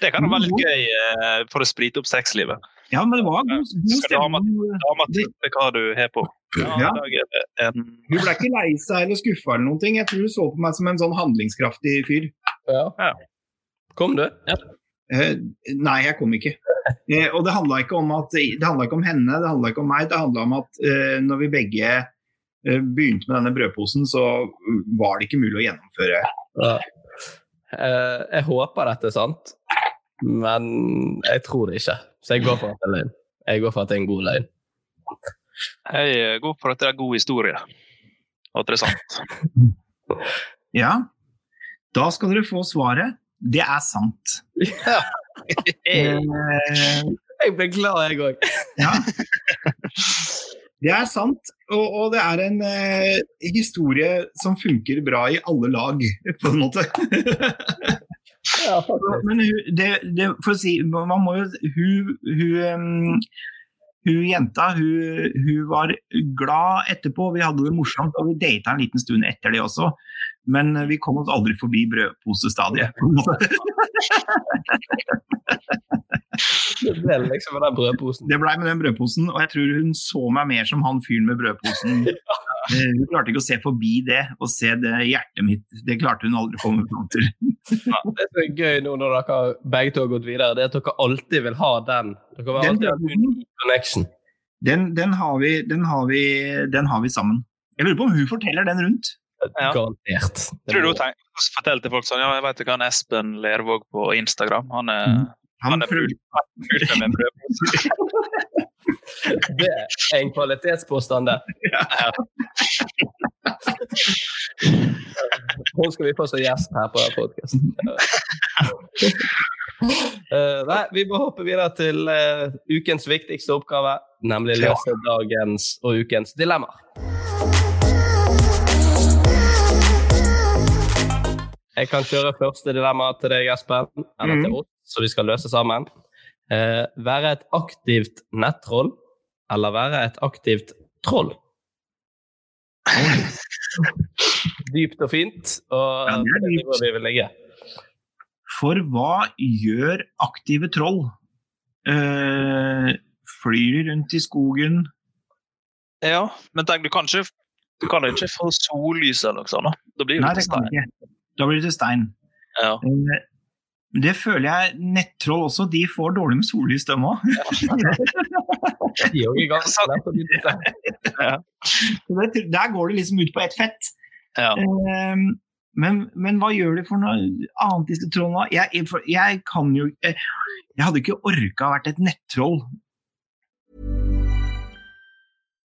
Det kan jo være litt gøy eh, for å sprite opp sexlivet. Ja, men det var god, god Skal dama- stemning. Dama tipper hva du har på. Ja, Ja. Hun ble ikke lei seg eller skuffa eller noen ting. Jeg tror hun så på meg som en sånn handlingskraftig fyr. ja. Ja. Kom du? Eh, nei, jeg kom ikke. Eh, og det handla ikke ikke om henne, det handla ikke om meg. Det handla om at eh, når vi begge eh, begynte med denne brødposen, så var det ikke mulig å gjennomføre. Ja. Eh, jeg håper dette er sant, men jeg tror det ikke. Så jeg går for at det er løgn. Jeg går for at det er en god løgn. Jeg går for at det er god historie. Og at det er sant. Ja, da skal dere få svaret. Det er sant. Hey. Eh, Jeg ble glad, jeg òg. ja. Det er sant, og, og det er en eh, historie som funker bra i alle lag, på en måte. Ja. Men det, det, for å si, man må jo Hun, hun, hun jenta hun, hun var glad etterpå. Vi hadde det morsomt, og vi data en liten stund etter det også. Men vi kom oss aldri forbi brødposestadiet. Det ble liksom med den brødposen. Det blei med den brødposen, og jeg tror hun så meg mer som han fyren med brødposen. Eh, Hun klarte ikke å se forbi det og se det hjertet mitt. Det klarte hun aldri å komme fram til. Det som er gøy nå når dere begge to har gått videre, det er at dere alltid vil ha den. Dere vil Den alltid ha den connection. Den, den, har vi, den, har vi, den har vi sammen. Jeg lurer på om hun forteller den rundt. Ja. Garantert. Tror du hun tenker Fortell til folk sånn Ja, jeg vet ikke han Espen Lervåg på Instagram. Han er, Mm. Han han er full, full med en brødpose. Det er en kvalitetspåstand, det. Nå skal vi få som gjest her på podkasten. nei, vi må hoppe videre til uh, ukens viktigste oppgave, nemlig løse dagens og ukens dilemmaer. Jeg kan kjøre første dilemma til deg, Espen, eller til Mhm. oss, så vi skal løse sammen. Eh, være et aktivt nettroll eller være et aktivt troll? Dypt og fint, og Ja, det er hvor dypt. vi vil ligge. For hva gjør aktive troll? Eh, flyr de rundt i skogen? Ja, men tenk, du kan ikke, du kan ikke få sollys eller noe sånt. da. blir blir Nei, det det kan ikke. Da blir det til stein. Ja. Eh, det føler jeg nettroll også. De får dårlig med sollys, dem òg. Er å. Der går det liksom ut på ett fett. Ja. Eh, men, men hva gjør de for noe annet, disse trollene? Jeg, jeg, jeg kan jo Jeg, jeg hadde ikke orka vært et nettroll.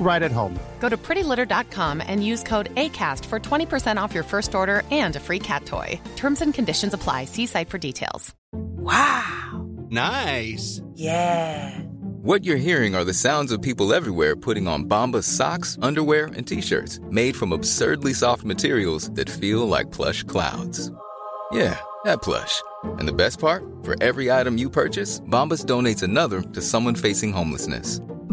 right at home. Go to prettylitter.com and use code ACAST for 20% off your first order and a free cat toy. Terms and conditions apply. See site for details. Wow. Nice. Yeah. What you're hearing are the sounds of people everywhere putting on Bombas socks, underwear, and t-shirts made from absurdly soft materials that feel like plush clouds. Yeah, that plush. And the best part? For every item you purchase, Bombas donates another to someone facing homelessness.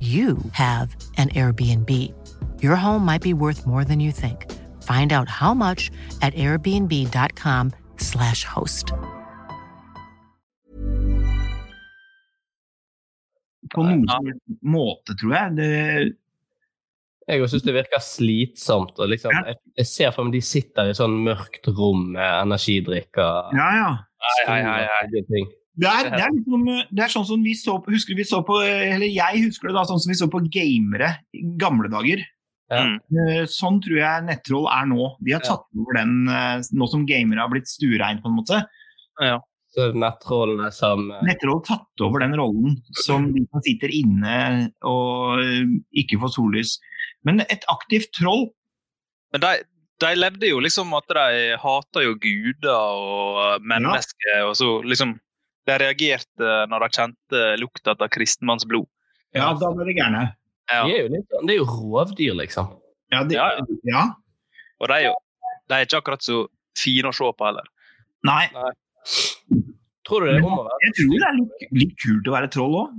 you have an Airbnb. Your home might be worth more than you think. Find out how much at airbnb.com/slash host. På noen måte, tror jeg. Det, Jeg syns det virker slitsomt. Og liksom, jeg, jeg ser for meg de sitter i sånn mørkt rom med energidrikker. ja, ja. Hei, hei, hei, hei. Det er, det, er liksom, det er sånn som vi så på, husker vi så på, eller Jeg husker det da, sånn som vi så på gamere i gamle dager. Ja. Mm. Eh, Sånn tror jeg nettroll er nå. De har Ja. tatt over den eh, nå som gamere har blitt stuerein, på en måte. Ja. Så nettrollene som eh, Nettroll har tatt over den rollen som de som sitter inne og eh, ikke får sollys. Men et aktivt troll Men de, de levde jo liksom at de hata jo guder og mennesker, mennesker. og så liksom De reagerte når de kjente lukta av kristenmannsblod. Ja, da ble det gærne. Ja. de er jo litt, Det er jo rovdyr, liksom. Ja, de, Ja, ja. Og de er jo de er ikke akkurat så fine å se på heller. Nei. Tror du det er om å være Jeg tror det er litt, litt kult å være troll òg.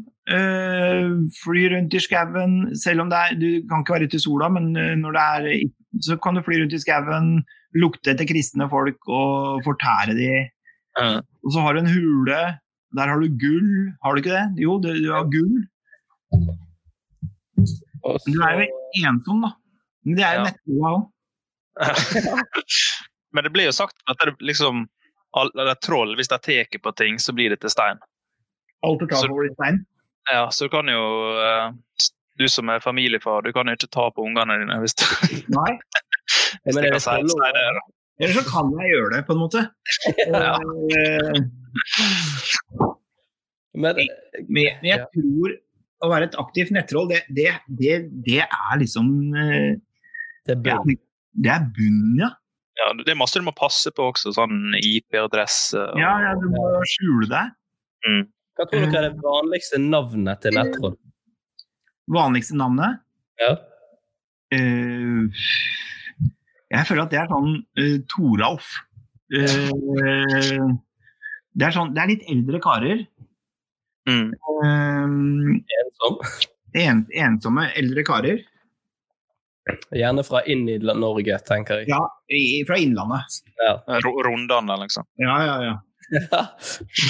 fly rundt i skauen, selv om det er Du kan ikke være ute i sola, men eh, når det er så kan du fly rundt i skauen, lukte etter kristne folk og fortære de. Og så har du en hule. Der har du gull. Har du ikke det? Jo, du, du har gull. Og du er jo så- ensom, da. Men det er jo Ja. nettboa òg. Men det blir jo sagt at det liksom all- eller troll, hvis de tar på ting, så blir det til stein. Alt du tar Så- over i stein. Ja, så du kan jo eh, Du som er familiefar, du kan jo ikke ta på ungene dine hvis, Nei. hvis men det er det si, si det. Eller så kan jeg gjøre det, på en måte. Ja. Eh, Men, Men jeg, tror å være et aktivt nettroll, det, det, det, det er liksom eh, det er ja, bunn. Det er bunnen, ja. Ja, det er masse du må passe på også, sånn IP-adresse. og- ja, ja. Du må skjule deg. Mm. Hva tror dere er det vanligste navnet til nettroll? Vanligste navnet Ja. eh, Jeg føler at det er sånn uh, Toralf. Uh, det, er sånn, det er litt eldre karer. Mm. Eh, Ensom. en, ensomme eldre karer. Gjerne fra inn i Norge, tenker jeg. Ja, i, fra Innlandet. Ja. Rondane, liksom. Ja, ja, ja.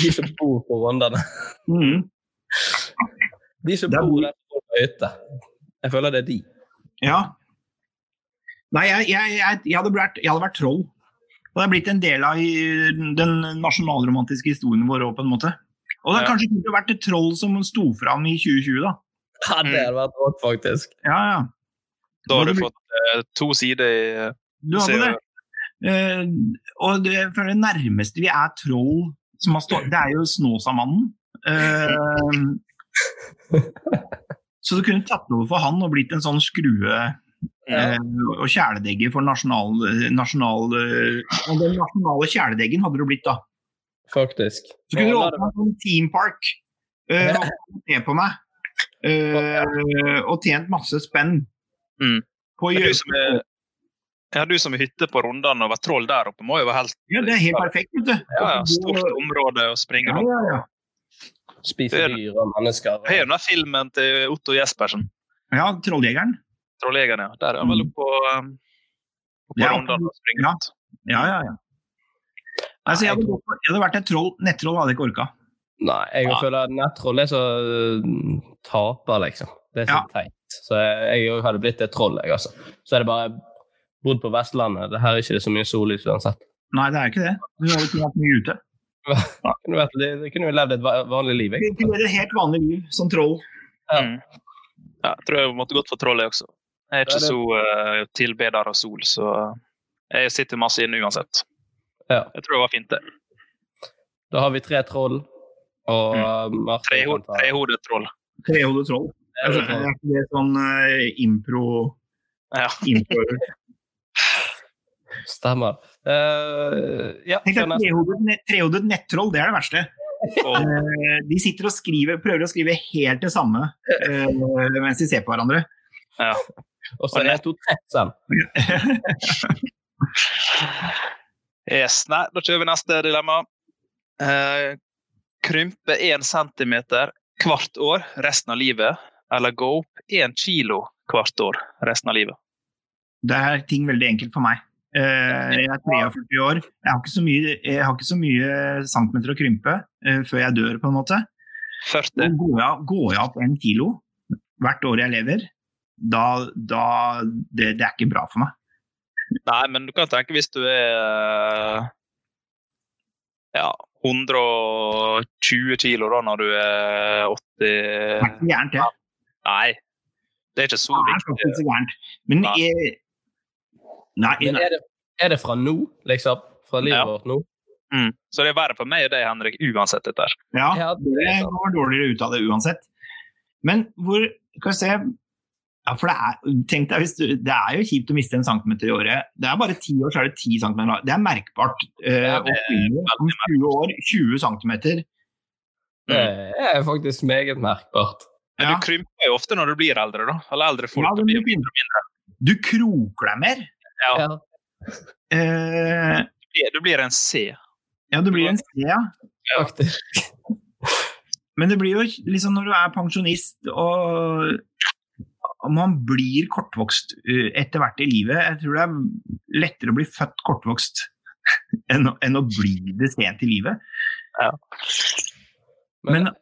De som bor på Rondane. Mhm. De som bor der på hytte. Jeg føler det er de. Ja. Nei, jeg, jeg, jeg, jeg, hadde vært, hadde vært troll. Og det er blitt en del av den nasjonalromantiske historien vår òg, på en måte. Og det har kanskje kunne vært et troll som sto fram i 2020, da. Ja, det hadde vært rått, faktisk. Ja, ja. Da har du fått uh, to sider i uh, Du hadde det. Eh, og det, for det nærmeste vi er troll som har stått, det er jo Snåsamannen. Uh, så du kunne tatt over for han og blitt en sånn skrue, Eh, og kjæledegger for nasjonal, nasjonal eh, Den nasjonale kjæledeggen hadde det blitt da. Faktisk. Så kunne du Og åpna en Team Park eh, og på meg. eh, og tjent masse spenn. Mm. På å gjøre er, ja, du som er hytte på Rondane og vært troll der oppe, må jo være helt Ja, det er helt perfekt, vet du. Ja, ja, Stort område å springe Ja, rundt. ja, ja. Spise dyr og mennesker. Har jo den filmen til Otto Jespersen, ja Trolljegeren. Trolljegeren. Ja. Der er han vel oppe på, um, på Ja, Rondane og springer ja. rundt. Ja, ja, ja. Altså, jeg, hadde, jeg hadde vært et troll. Nettroll hadde jeg ikke orka. Nei, jeg føler at nettroll er så uh, taper, liksom. Det er så Ja. teit. Så jeg, jeg hadde blitt et troll, jeg, altså. Så er det bare bodd på Vestlandet. Det her er ikke det så mye sollys uansett. Nei, det er ikke det. Du har ikke vært mye ute. Du kunne, vært, det kunne jo levd et vanlig liv, jeg. Du kunne vært et helt vanlig liv som troll. Mm. Ja, jeg tror jeg måtte gått for troll, jeg også. Jeg er ikke så uh, tilbeder av sol, så jeg sitter masse inne uansett. Ja. Jeg tror det var fint, det. Da har vi tre troll, og Mm. uh, Martin Treho- Trehodet troll. Trehodet troll. Altså, er ikke det sånn uh, impro... Ja. impro Stemmer. Uh, ja, trehodet, trehodet nettroll, det er det verste. Uh, de sitter og skriver, prøver å skrive helt det samme uh, mens de ser på hverandre. Ja. Og så er det to, sen. Yes. Nei, da kjører vi neste dilemma. Eh, krympe én centimeter hvert år resten av livet, eller gå opp én kilo hvert år resten av livet. Det er ting veldig enkelt for meg. Eh, jeg er 43 år. Jeg har ikke så mye, jeg har ikke så mye centimeter å krympe eh, før jeg dør, på en måte. 40. Går jeg, går jeg opp en kilo hvert år jeg lever, da, da det, det er ikke bra for meg. Nei, men du kan tenke hvis du er eh, ja, 120 kilo da når du er 80 Det er ikke gærent, det. Nei, det er ikke så Det er viktig. ikke gærent. Men Nei. jeg, nei, Men er det, er det fra nå, liksom? Fra livet Ja. vårt nå? Mm. Så det er verre for meg og deg, Henrik, uansett dette. Ja, Ja, det er går dårligere ut av det uansett. Men hvor Skal vi se ja, for det er, tenk deg, hvis du, det er jo kjipt å miste en centimeter i året. Det er bare ti år, så er det ti centimeter. Det er merkbart. Eh, Ja, det er om 20 år 20 centimeter. Det er faktisk meget merkbart. Men Ja. du krymper jo ofte når du blir eldre, da. Eller eldre folk. Ja, du, blir mindre og mindre. Du kroker deg mer. Ja. Eh, du blir- Du blir en C. ja, du blir en C, ja. Faktisk. Men det blir jo liksom når du er pensjonist og man blir kortvokst uh, etter hvert i livet. Jeg tror det er lettere å bli født kortvokst enn, å- enn å bli det sent i livet. Men, Men-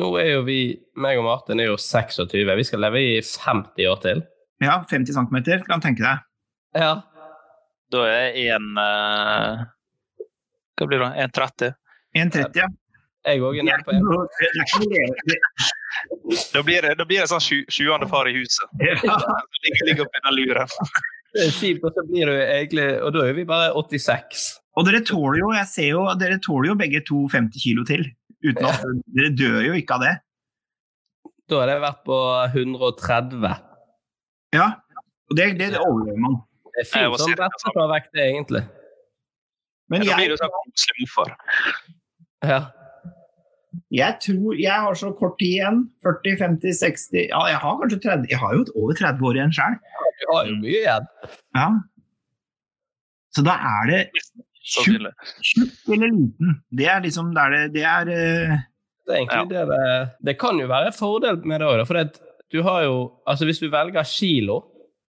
nå er jo vi, meg og Martin er jo 26. Vi skal leve i 50 år til. Ja, 50 cm, kan tenke deg. Ja. Da er en eh, Hva blir det? 1,30? 1,30, ja. Jeg òg er nede på en. ikke noe- det er ikke noe leve- det- Da blir det, da blir det sånn sju- sjuende far i huset. Ja. Ligger, ligger oppi den luren. Det er kjipt, og så blir det egentlig Og da er vi bare 86. Og dere tåler jo, jeg ser jo, dere tåler jo begge to 50 kilo til. Uten at dere dør jo ikke av det. Da har det vært på 130. Ja, og det, det, det overlever man. Det er fint sånn rett å ta vekk det, egentlig. Men Da blir du sånn koselig morfar. Ja. Jeg tror jeg har så kort tid igjen. 40, 50, 60 Ja, jeg har kanskje 30 Jeg har jo over 30 år igjen sjøl. Du har jo mye igjen. Ja. Så da er det tjukk eller liten. Det er liksom der det, det er eh, Det, er egentlig det, det, det kan jo være en fordel med det òg, for det, du har jo Altså, hvis du velger kilo,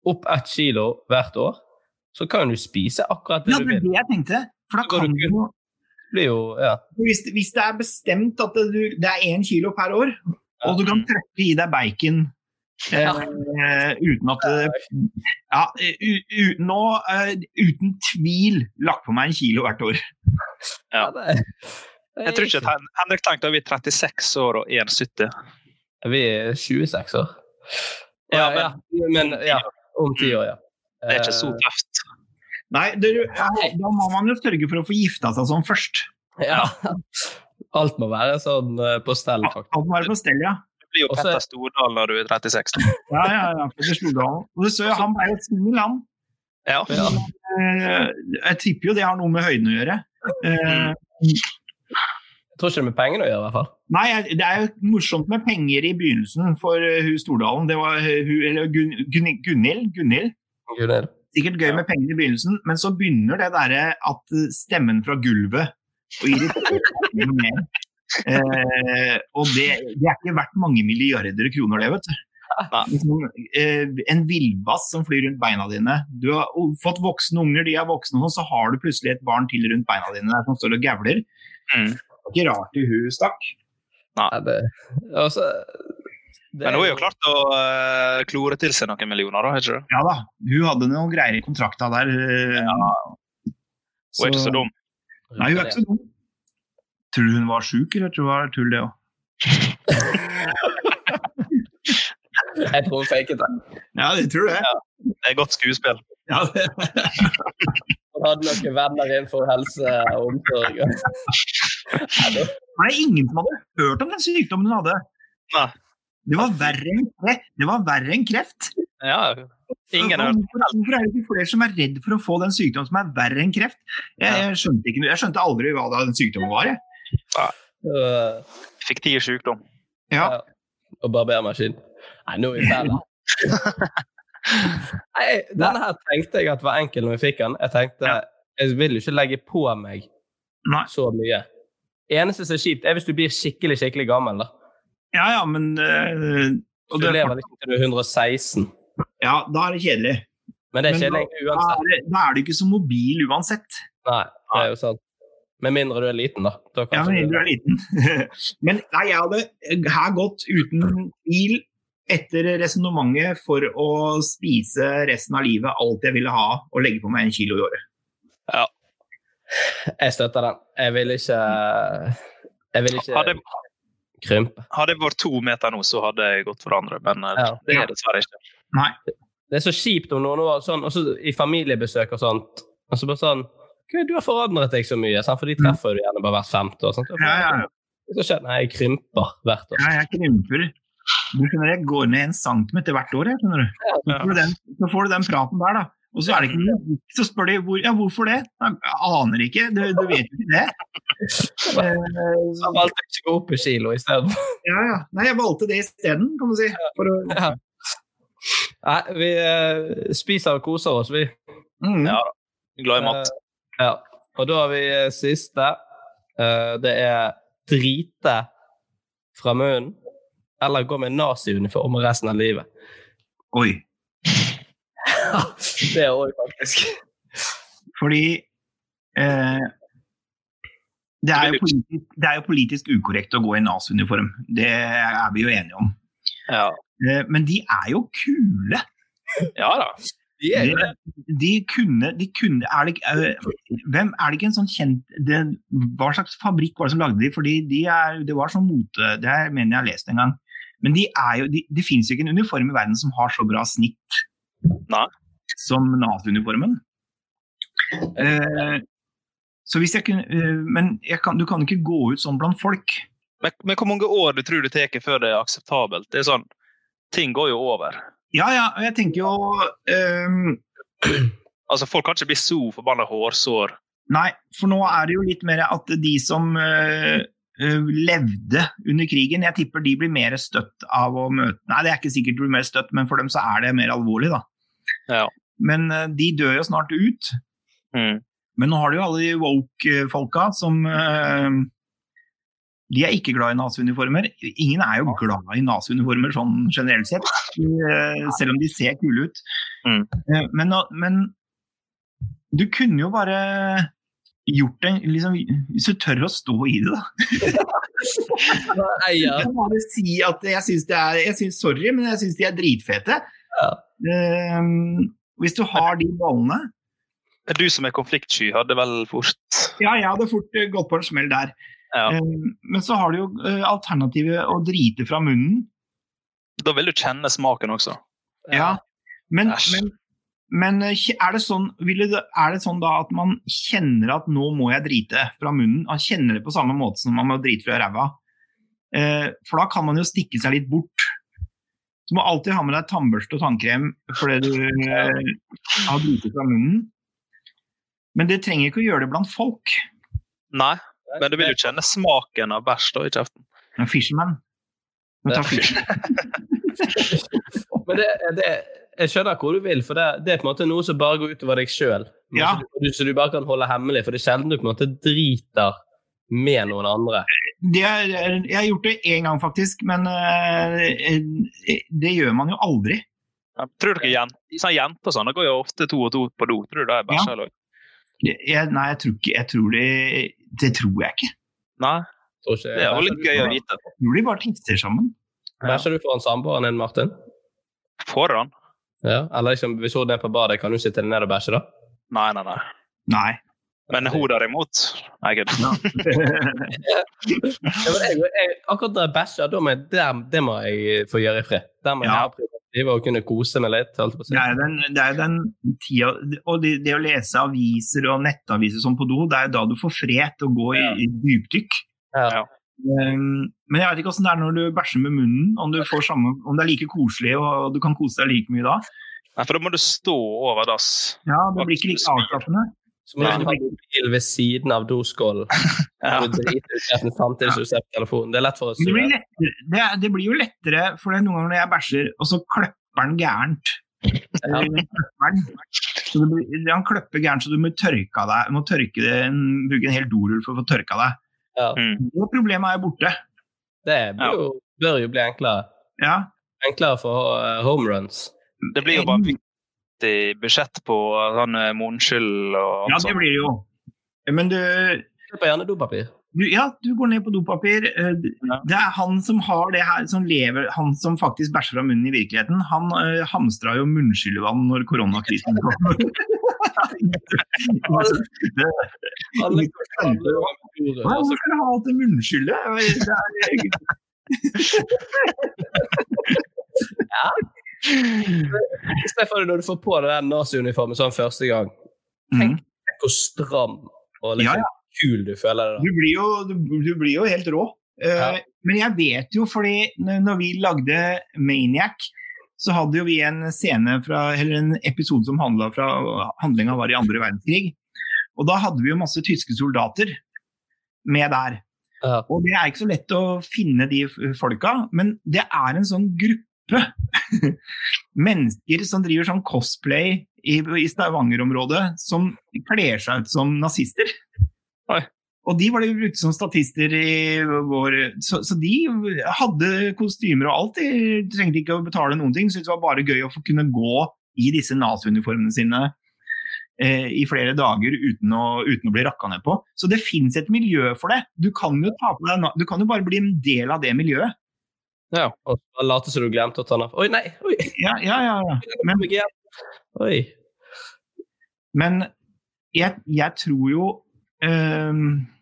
opp ett kilo hvert år, så kan du spise akkurat det Ja, du det er det jeg tenkte. For da kan du du jo Det blir jo Ja. hvis, hvis det er bestemt at det, det er én kilo per år, og du kan treffe i deg bacon Ja. eh, uten at Ja, u, u, nå uh, uten tvil lagt på meg en kilo hvert år. Ja. Jeg tror ikke at Henrik tenkte at vi er 36 år og 1,70. Vi er 26 år. Ja, ja, men ja, om ti år, ja. Det er ikke så Eh, tøft. Nei, det, da må man jo sørge for å få gifta seg sånn først. Ja. Alt må være sånn eh, på stell, faktisk. Alt må være på stell, ja. Du blir jo Også... Petter Stordal når du er 36. Ja, ja, ja. Petter Stordalen. Og du så han ble jo snill, han. Ja. Ja. Eh, Jeg tipper jo det har noe med høyden å gjøre. Eh, Jeg tror ikke det er med pengene å gjøre, i hvert fall. Nei, det er jo morsomt med penger i begynnelsen for hun Stordalen. Det var hun, eller Gun, Gun, Gunhild. Gunhild. Gunhild. Sikkert gøy med penger i begynnelsen, men så begynner det derre at stemmen fra gulvet og irriterer mer. Eh, og det, det er ikke verdt mange milliarder kroner, det, vet du. Liksom, eh, en villbass som flyr rundt beina dine. Du har fått voksne unger, de er voksne, og så har du plutselig et barn til rundt beina dine der som står og gavler. Mm. Det er ikke rart i hun stakk. Nei, det, altså, Men hun er jo klart å uh, klore til seg noen millioner, da, ikke det? Ja da, hun hadde noen greier i kontrakta der. eh, Hun er ikke så dum. Nei, hun er ikke så dum. Tror du hun var sjuk, eller tror du det var tull, det òg? Jeg tror hun faket det. Ja, det tror jeg. Det er godt skuespill. Ja, det. Hun hadde noen venner innenfor helse og omsorg. Nei, Det er ingen som hadde hørt om den sykdommen hun hadde. Nei. Det var verre enn, det var verre enn kreft. Ja, ingen har Hvorfor hvorfor er det ikke flere som er redd for å få den sykdommen som er verre enn kreft? Jeg, jeg, skjønte, ikke, jeg skjønte aldri hva den sykdommen var. Jeg. Ja. fiktiv sykdom. Ja. Ja. Og barbermaskin. Nei, nå er vi ferdige. Nei, denne her tenkte jeg at var enkel når vi fikk den. Jeg tenkte jeg vil jo ikke legge på meg Nei. så mye. Eneste som er kjipt, er hvis du blir skikkelig skikkelig gammel. da. Ja, ja, men uh, og Du lever liksom til du er 116. Ja, da er det kjedelig. Men det er Men kjedelig da, egentlig da, er det, da er du ikke så mobil uansett. Nei, det er jo sant. Med mindre du er liten, da. da Ja, med mindre du- du er liten. Men nei, jeg hadde her gått uten bil etter resonnementet for å spise resten av livet alt jeg ville ha, og legge på meg en kilo i året. Ja. Jeg støtter den. Jeg vil ikke Jeg vil ikke Hadde, krympe. hadde jeg vært to meter nå, så hadde jeg gått for andre, men eh, Ja. det er dessverre ikke. Nei. Det er så kjipt om noen år sånn, også i familiebesøk og sånt. Og så bare sånn du har forandret deg så mye, sant? for de treffer du gjerne bare hvert femte år. Sant? Ja, ja, ja. Så skjer jeg Nei, jeg krymper hvert år. Ja, jeg krymper. Du skjønner, jeg går ned en centimeter hvert år, jeg, skjønner du. Så får du den, så får du den praten der, da. Og så er det ikke noe Så spør de hvor, ja, hvorfor det. Jeg aner ikke, du, du vet jo ikke det. Eh, Så valgte ikke å gå opp i kilo isteden. Ja, ja. Nei, jeg valgte det isteden, kan du si. For å, Ja. Nei, vi uh, spiser og koser oss, vi. mm. Ja da. Glad i mat. Uh, ja. Og da har vi uh, siste. Eh, det er drite fra munnen. Eller gå med naziuniform resten av livet. Oi. Det er òg faktisk. Fordi eh, det, er politisk, det er jo politisk ukorrekt å gå i NAS-uniform. Det er vi jo enige om. Ja. Eh, men de er jo kule. ja da. De er det. De, de kunne, de kunne er, det, ikke- eh, hvem, er det ikke en sånn kjent det, Hva slags fabrikk var det som lagde de? Fordi de er, Det var sånn mote Det er, mener jeg har lest en gang. Men de er jo, de, det finnes jo ikke en uniform i verden som har så bra snitt Nei. som Nav-uniformen. Eh, så hvis jeg kunne eh, Men jeg kan, du kan ikke gå ut sånn blant folk. Men, men hvor mange år du tror det tar før det er akseptabelt? Det er sånn, Ting går jo over. Ja, ja, og jeg tenker jo eh, Altså, Folk kan ikke bli så forbanna hårsår. Nei, for nå er det jo litt mer at de som eh, eh, levde under krigen, jeg tipper de blir mer støtt av å møte Nei, det er ikke sikkert de blir mer støtt, men for dem så er det mer alvorlig, da. Ja. Men eh, de dør jo snart ut. Mm. Men nå har du jo alle de woke-folka som eh, De er ikke glad i nazi-uniformer. Ingen er jo glad i nazi-uniformer sånn generelt sett, eh, selv om de ser kule ut. Mm. Eh, Men, men du kunne jo bare gjort en liksom, Hvis du tør å stå i det, da. Nei, ja. Jeg bare si at jeg syns det er jeg synes, Sorry, men jeg syns de er dritfete. Ja. Eh, hvis du har de ballene Du som er konfliktsky, hadde vel fort Ja, jeg hadde fort eh, gått på en smell der. Ja. Eh, Men så har du jo eh, alternativet å drite fra munnen. Da vil du kjenne smaken også. Ja. Men, men, men eh, er, det sånn, det, er det sånn da at man kjenner at nå må jeg drite fra munnen? Man kjenner det på samme måte som man må drite fra ræva? Eh, for da kan man jo stikke seg litt bort. Så du må alltid ha med deg tannbørste og tannkrem fordi du eh, har brukt fra munnen. Men det trenger ikke å gjøre det blant folk. Nei, men du vil jo kjenne smaken av bæsj da i kjeften. En Fisherman Fisherman. Men det, det, jeg skjønner hvor du vil, for det, det er på en måte noe som bare går utover deg sjøl. Ja. Så du bare kan holde hemmelig, for det er sjelden du på en måte driter med noen andre. Det er, jeg har gjort det én gang, faktisk, men eh, det gjør man jo aldri. Ja, tror dere jent, sånn Jenter sånn, går jo ofte to og to på do. Tror du det er bæsj? eller? Jeg, nei, jeg tror ikke jeg tror det, det tror jeg ikke. Nei, Tror ikke- det er jo litt gøy å vite. Jeg tror de bare tisser sammen. Bæsjer du foran samboeren din, Martin? Foran? Ja. Eller liksom, hvis hun er på badet, kan du sitte ned og bæsje, da? Nei, nei, nei. Nei. Men hun derimot Nei, gud. Ja, akkurat jeg bæsjer, da jeg, der, det må jeg få gjøre i fred. Der må jeg Ja. ha privatliv og kunne kose meg litt. Det er den, det er den tida Og det, det å lese aviser og nettaviser som på do, det er da du får fred til å gå i, i dypdykk. Ja. Um, men jeg vet ikke hvordan det er når du bæsjer med munnen, om, du får samme, om det er like koselig og du kan kose deg like mye da. Nei, for da må du stå over dass. Ja, det blir ikke like avslappende. Så må du ha mobil ved siden av doskålen. Ja. Det er lett for å Men Det blir, det, det blir jo lettere, for det er noen ganger når jeg bæsjer, og så kløpper den gærent. Ja. den. Så det blir, han kløpper gærent, så du må tørke av deg. Du må tørke det, en, bruke en hel dorull for å få tørka deg. Ja. Mm. Det problemet er borte. Det blir jo, bør jo bli enklere. Ja, Enklere for homeruns. Det blir jo bare viktig budsjett på sånn eh, munnskyld og ja det blir det jo. Men du, Kjøper gjerne dopapir. du, ja, du går ned på dopapir. Eh, Det er han som har det her, som lever, han som faktisk bæsjer fra munnen i virkeligheten. Han uh, hamstra jo munnskyllevann når koronakrisen kom. Alle skal du ha alt det munnskyllet? Det er, Stefan, når du får på deg den naziuniformen sånn første gang, Mm. hvor stram og liksom ja. kul du føler deg. Du blir jo, du, du blir jo helt rå. Eh, Ja. Men jeg vet jo, fordi når vi lagde Maniac, så hadde jo vi en scene fra, eller en episode som handla fra handlinga var i andre verdenskrig. Og da hadde vi jo masse tyske soldater med der. Ja. Og det er ikke så lett å finne de folka, men det er en sånn gruppe mennesker som driver sånn cosplay i, i Stavanger-området, som kler seg ut som nazister. Oi. Og de var det vi brukte som statister i vår Så, så de hadde kostymer og alt. De trengte ikke å betale noen ting. Syntes det var bare gøy å få kunne gå i disse naziuniformene sine eh, i flere dager uten å, uten å bli rakka ned på. Så det fins et miljø for det. Du kan jo ta på deg Du kan jo bare bli en del av det miljøet. Ja. Og så late som du glemte å ta den av. Oi, nei! Oi! Ja, ja, ja. ja. Men, Oi. men jeg, jeg tror jo eh,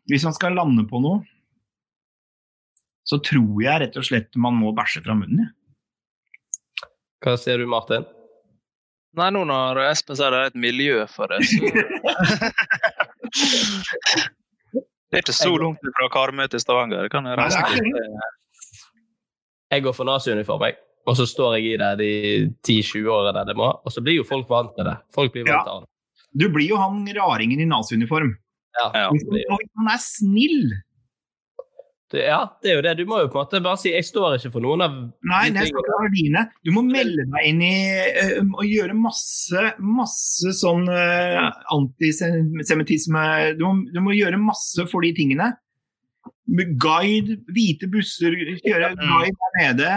Hvis man skal lande på noe, så tror jeg rett og slett man må bæsje fra munnen. ja. Hva sier du, Martin? Nei, nå når Espen sier det er et miljø for det, så Det er ikke så langt fra Karmøy til Stavanger. Det kan jeg reise ikke Jeg går for naziuniform, jeg. Og så står jeg i det de 10-20 årene det må. Og så blir jo folk vant med det. Folk blir vant Ja. av det. Du blir jo han raringen i naziuniform. Ja, Ja. Og hvis er snill det, ja, det er jo det. Du må jo på en måte bare si 'jeg står ikke for noen av Nei, de det er dine. Du må melde deg inn i uh, og gjøre masse, masse sånn uh, antisemittisme. Du, må- du må gjøre masse for de tingene. Med guide, hvite busser, kjøre guide der nede.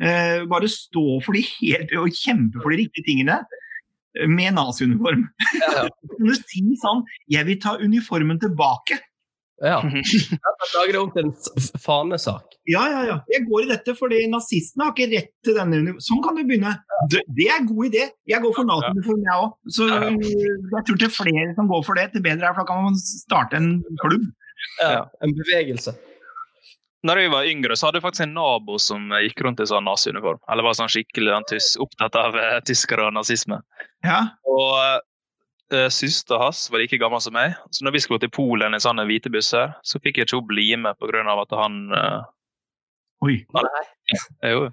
Eh, bare stå for de helt, og kjempe for de riktige tingene. eh, Med naziuniform. Ja, ja. Du si sånn 'Jeg vil ta uniformen tilbake'. Ja. Lager det om til en fanesak. Ja, ja, ja. Jeg går i dette fordi nazistene har ikke rett til denne uniformen. Sånn kan du begynne. Det, det er en god idé. Jeg går for Nato-uniform, jeg òg. Så Ja, ja. jeg tror til flere som går for det, til bedre er for da kan man starte en klubb. Ja, en bevegelse. Når jeg var yngre, så hadde jeg faktisk en nabo som gikk rundt i sånn naziuniform. Eller var sånn skikkelig opptatt av uh, tyskere og nazisme. Ja. Og uh, søster hans var like gammel som meg. Så når vi skulle til Polen i sånne hvite busser, så fikk jeg ikke hun bli med pga. at han uh... Oi. Nei. Jo.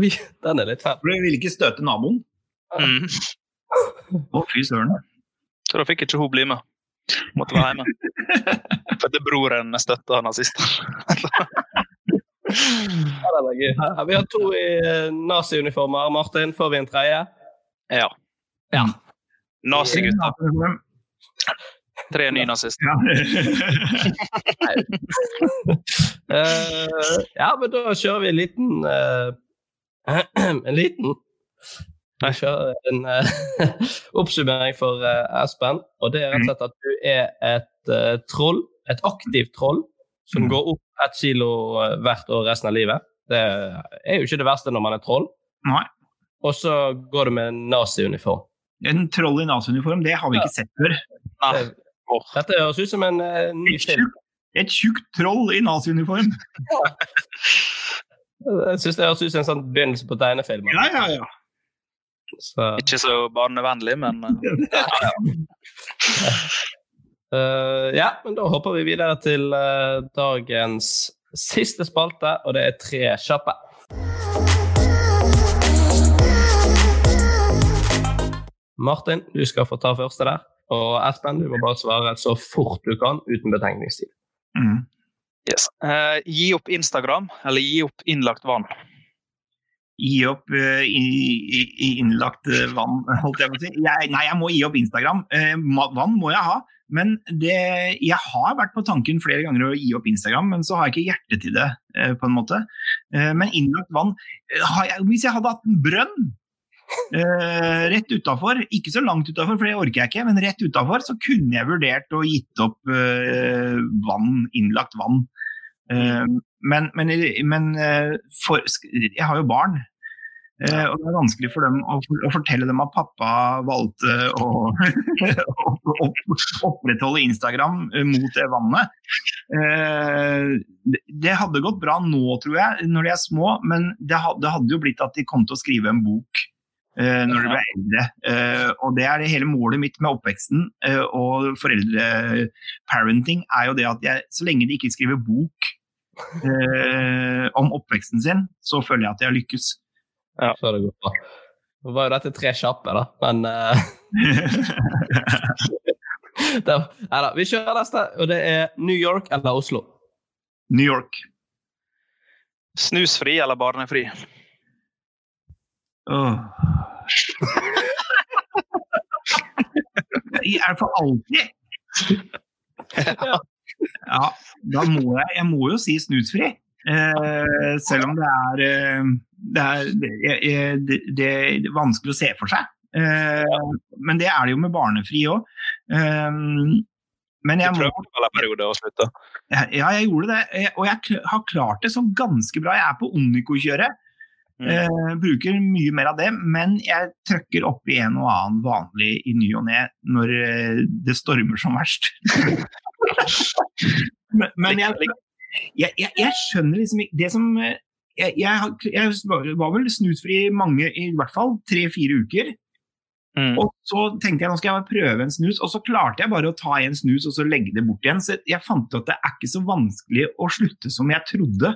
Oi, den er litt fæl. For du ville ikke støte naboen? Mm. Å, fy søren. Så da fikk jeg ikke hun bli med. Måtte være hjemme. For at broren støtta nazistene. Ja, vi har to i naziuniformer. nazi-uniformer. Martin, får vi en tredje? Ja. Ja. Nazigutter. Tre nynazister. Ja. uh, ja, men da kjører vi en liten uh, En liten Vi kjører en uh, oppsummering for eh, Espen. Og det er rett og slett at du er et eh, troll. Et aktivt troll som Mm. går opp ett kilo eh, hvert år resten av livet. Det er jo ikke det verste når man er troll. Nei. Og så går du med en nazi-uniform. En troll i naziuniform, det har vi ikke sett før. Nei. Det- Dette høres ut som en uh, ny film. et tjukt troll i naziuniform. Jeg syns det høres ut som en sånn begynnelse på tegnefilm. Ja, ja, ja. Så, Ikke så barnevennlig, men eh, eh, ja, men da hopper vi videre til eh, dagens siste spalte, og det er tre kjappe. Martin, du skal få ta første der. Og Espen, du må bare svare så fort du kan, uten betenkningstid. Mm. yes. Uh, gi opp Instagram, eller gi opp innlagt vann. Gi opp uh, i, i, innlagt eh, vann, holdt jeg på å si. Jeg, nei, jeg må gi opp Instagram. Uh, vann må jeg ha. Men det, jeg har vært på tanken flere ganger å gi opp Instagram, men så har jeg ikke hjerte til det. eh, på en måte. Eh, men innlagt vann eh, jeg, Hvis jeg hadde hatt en brønn rett utafor, ikke så langt utafor, for det orker jeg ikke, men rett utafor, så kunne jeg vurdert å gitt opp vann, innlagt vann. Men men, men for, jeg har jo barn. Eh, og det er vanskelig for dem å, å fortelle dem at pappa valgte å, å å opprettholde Instagram eh, mot det vannet. Eh, det- hadde gått bra nå, tror jeg, når de er små, men det hadde, det hadde jo blitt at de kom til å skrive en bok når de ble eldre. Og det er det hele målet mitt med oppveksten og foreldreparenting er jo det at jeg, så lenge de ikke skriver bok om oppveksten sin, så føler jeg at jeg har lykkes. Så det går bra. Nå var jo dette tre kjappe, da, men uh... det, Neida, Vi kjører neste, og det er New York eller Oslo. New York. Snusfri eller barnefri? Oh. Jeg er for alltid. Ja, da må jeg Jeg må jo si snusfri. Eh, selv om det er eh, det er, det, det, det er vanskelig å se for seg. Eh, men det er det jo med barnefri òg. Men jeg må prøvde alle perioder å slutte? Ja, jeg gjorde det, og jeg har klart det så ganske bra. Jeg er på Onico-kjøret. Mm. Bruker mye mer av det, men jeg trøkker opp i en og annen vanlig i ny og ne når det stormer som verst. men men jeg, jeg, jeg, jeg skjønner liksom ikke Det som eh, jeg, jeg, var vel snusfri mange, i hvert fall tre-fire uker. Mm. Og så tenkte jeg nå skal jeg prøve en snus, og så klarte jeg bare å ta en snus og så legge det bort igjen. Så jeg fant ut at det er ikke så vanskelig å slutte som jeg trodde.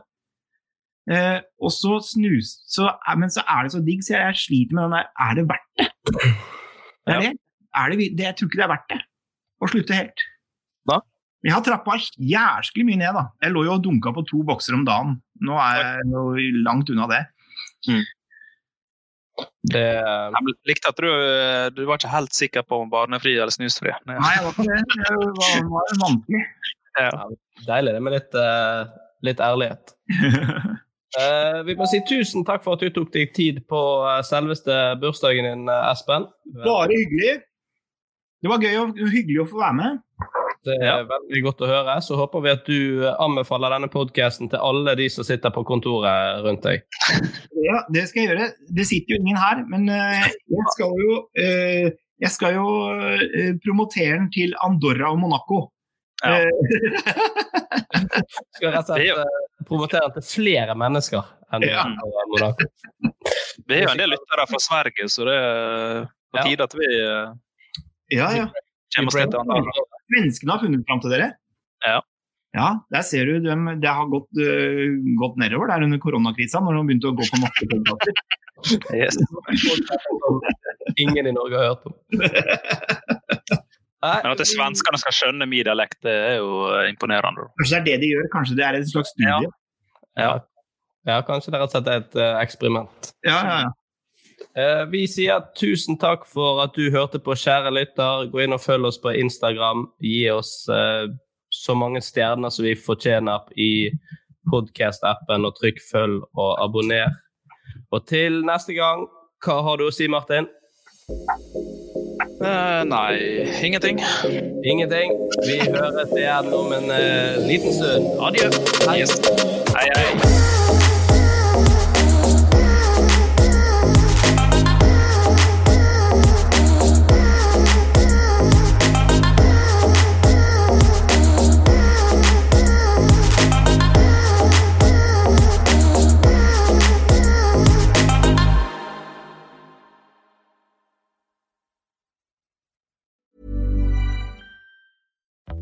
Eh, og så snus, så, men så er det så digg, så jeg sliter med den der Er det verdt det? Er det. Er det, det. Jeg tror ikke det er verdt det å slutte helt. Hva? Jeg har trappa jæsklig mye ned, da. Jeg lå jo og dunka på to bokser om dagen. Nå er jeg jo langt unna det. Det, Jeg likte at du, eh, du var ikke helt sikker på om barnefri eller snusfri. Nei. Nei, jeg var ikke det. Det var, var vanskelig. Ja. deilig det med litt, eh, litt ærlighet. uh, vi må si tusen takk for at du tok deg tid på selveste bursdagen din, Espen. Bare hyggelig. Det var gøy og hyggelig å få være med. Det er veldig godt å høre. Så håper vi at du anbefaler denne podkasten til alle de som sitter på kontoret rundt deg. Ja, det skal jeg gjøre. Det sitter jo ingen her, men eh, jeg skal jo, eh, jeg skal jo eh, promotere den til Andorra og Monaco. Ja. Skal rett og slett promotere den til flere mennesker enn Ja. Monaco. Vi er jo en del lyttere fra Sverige, så det er på tide at vi ja, ja. Svenskene har funnet fram til dere? Ja. Ja, der ser du. dem- det har gått, uh, gått nedover der under koronakrisa, når de begynte å gå på norske podkaster. Yes. Ingen i Norge har hørt om. Men at svenskene skal skjønne min dialekt, det er jo eh, imponerende. Kanskje det er det de gjør? Kanskje det er et slags studie? ja. ja, kanskje det er rett og slett et uh, eksperiment. Ja, ja, ja. Eh, vi sier tusen takk for at du hørte på, kjære lytter. Gå inn og følg oss på Instagram. Gi oss eh, så mange stjerner som vi fortjener i podkast-appen, og trykk følg og abonner. Og til neste gang, hva har du å si, Martin? Uh, nei, ingenting. Ingenting. Vi høres igjen om en uh, liten stund. Adjø. Hei. Yes. Hei, hei.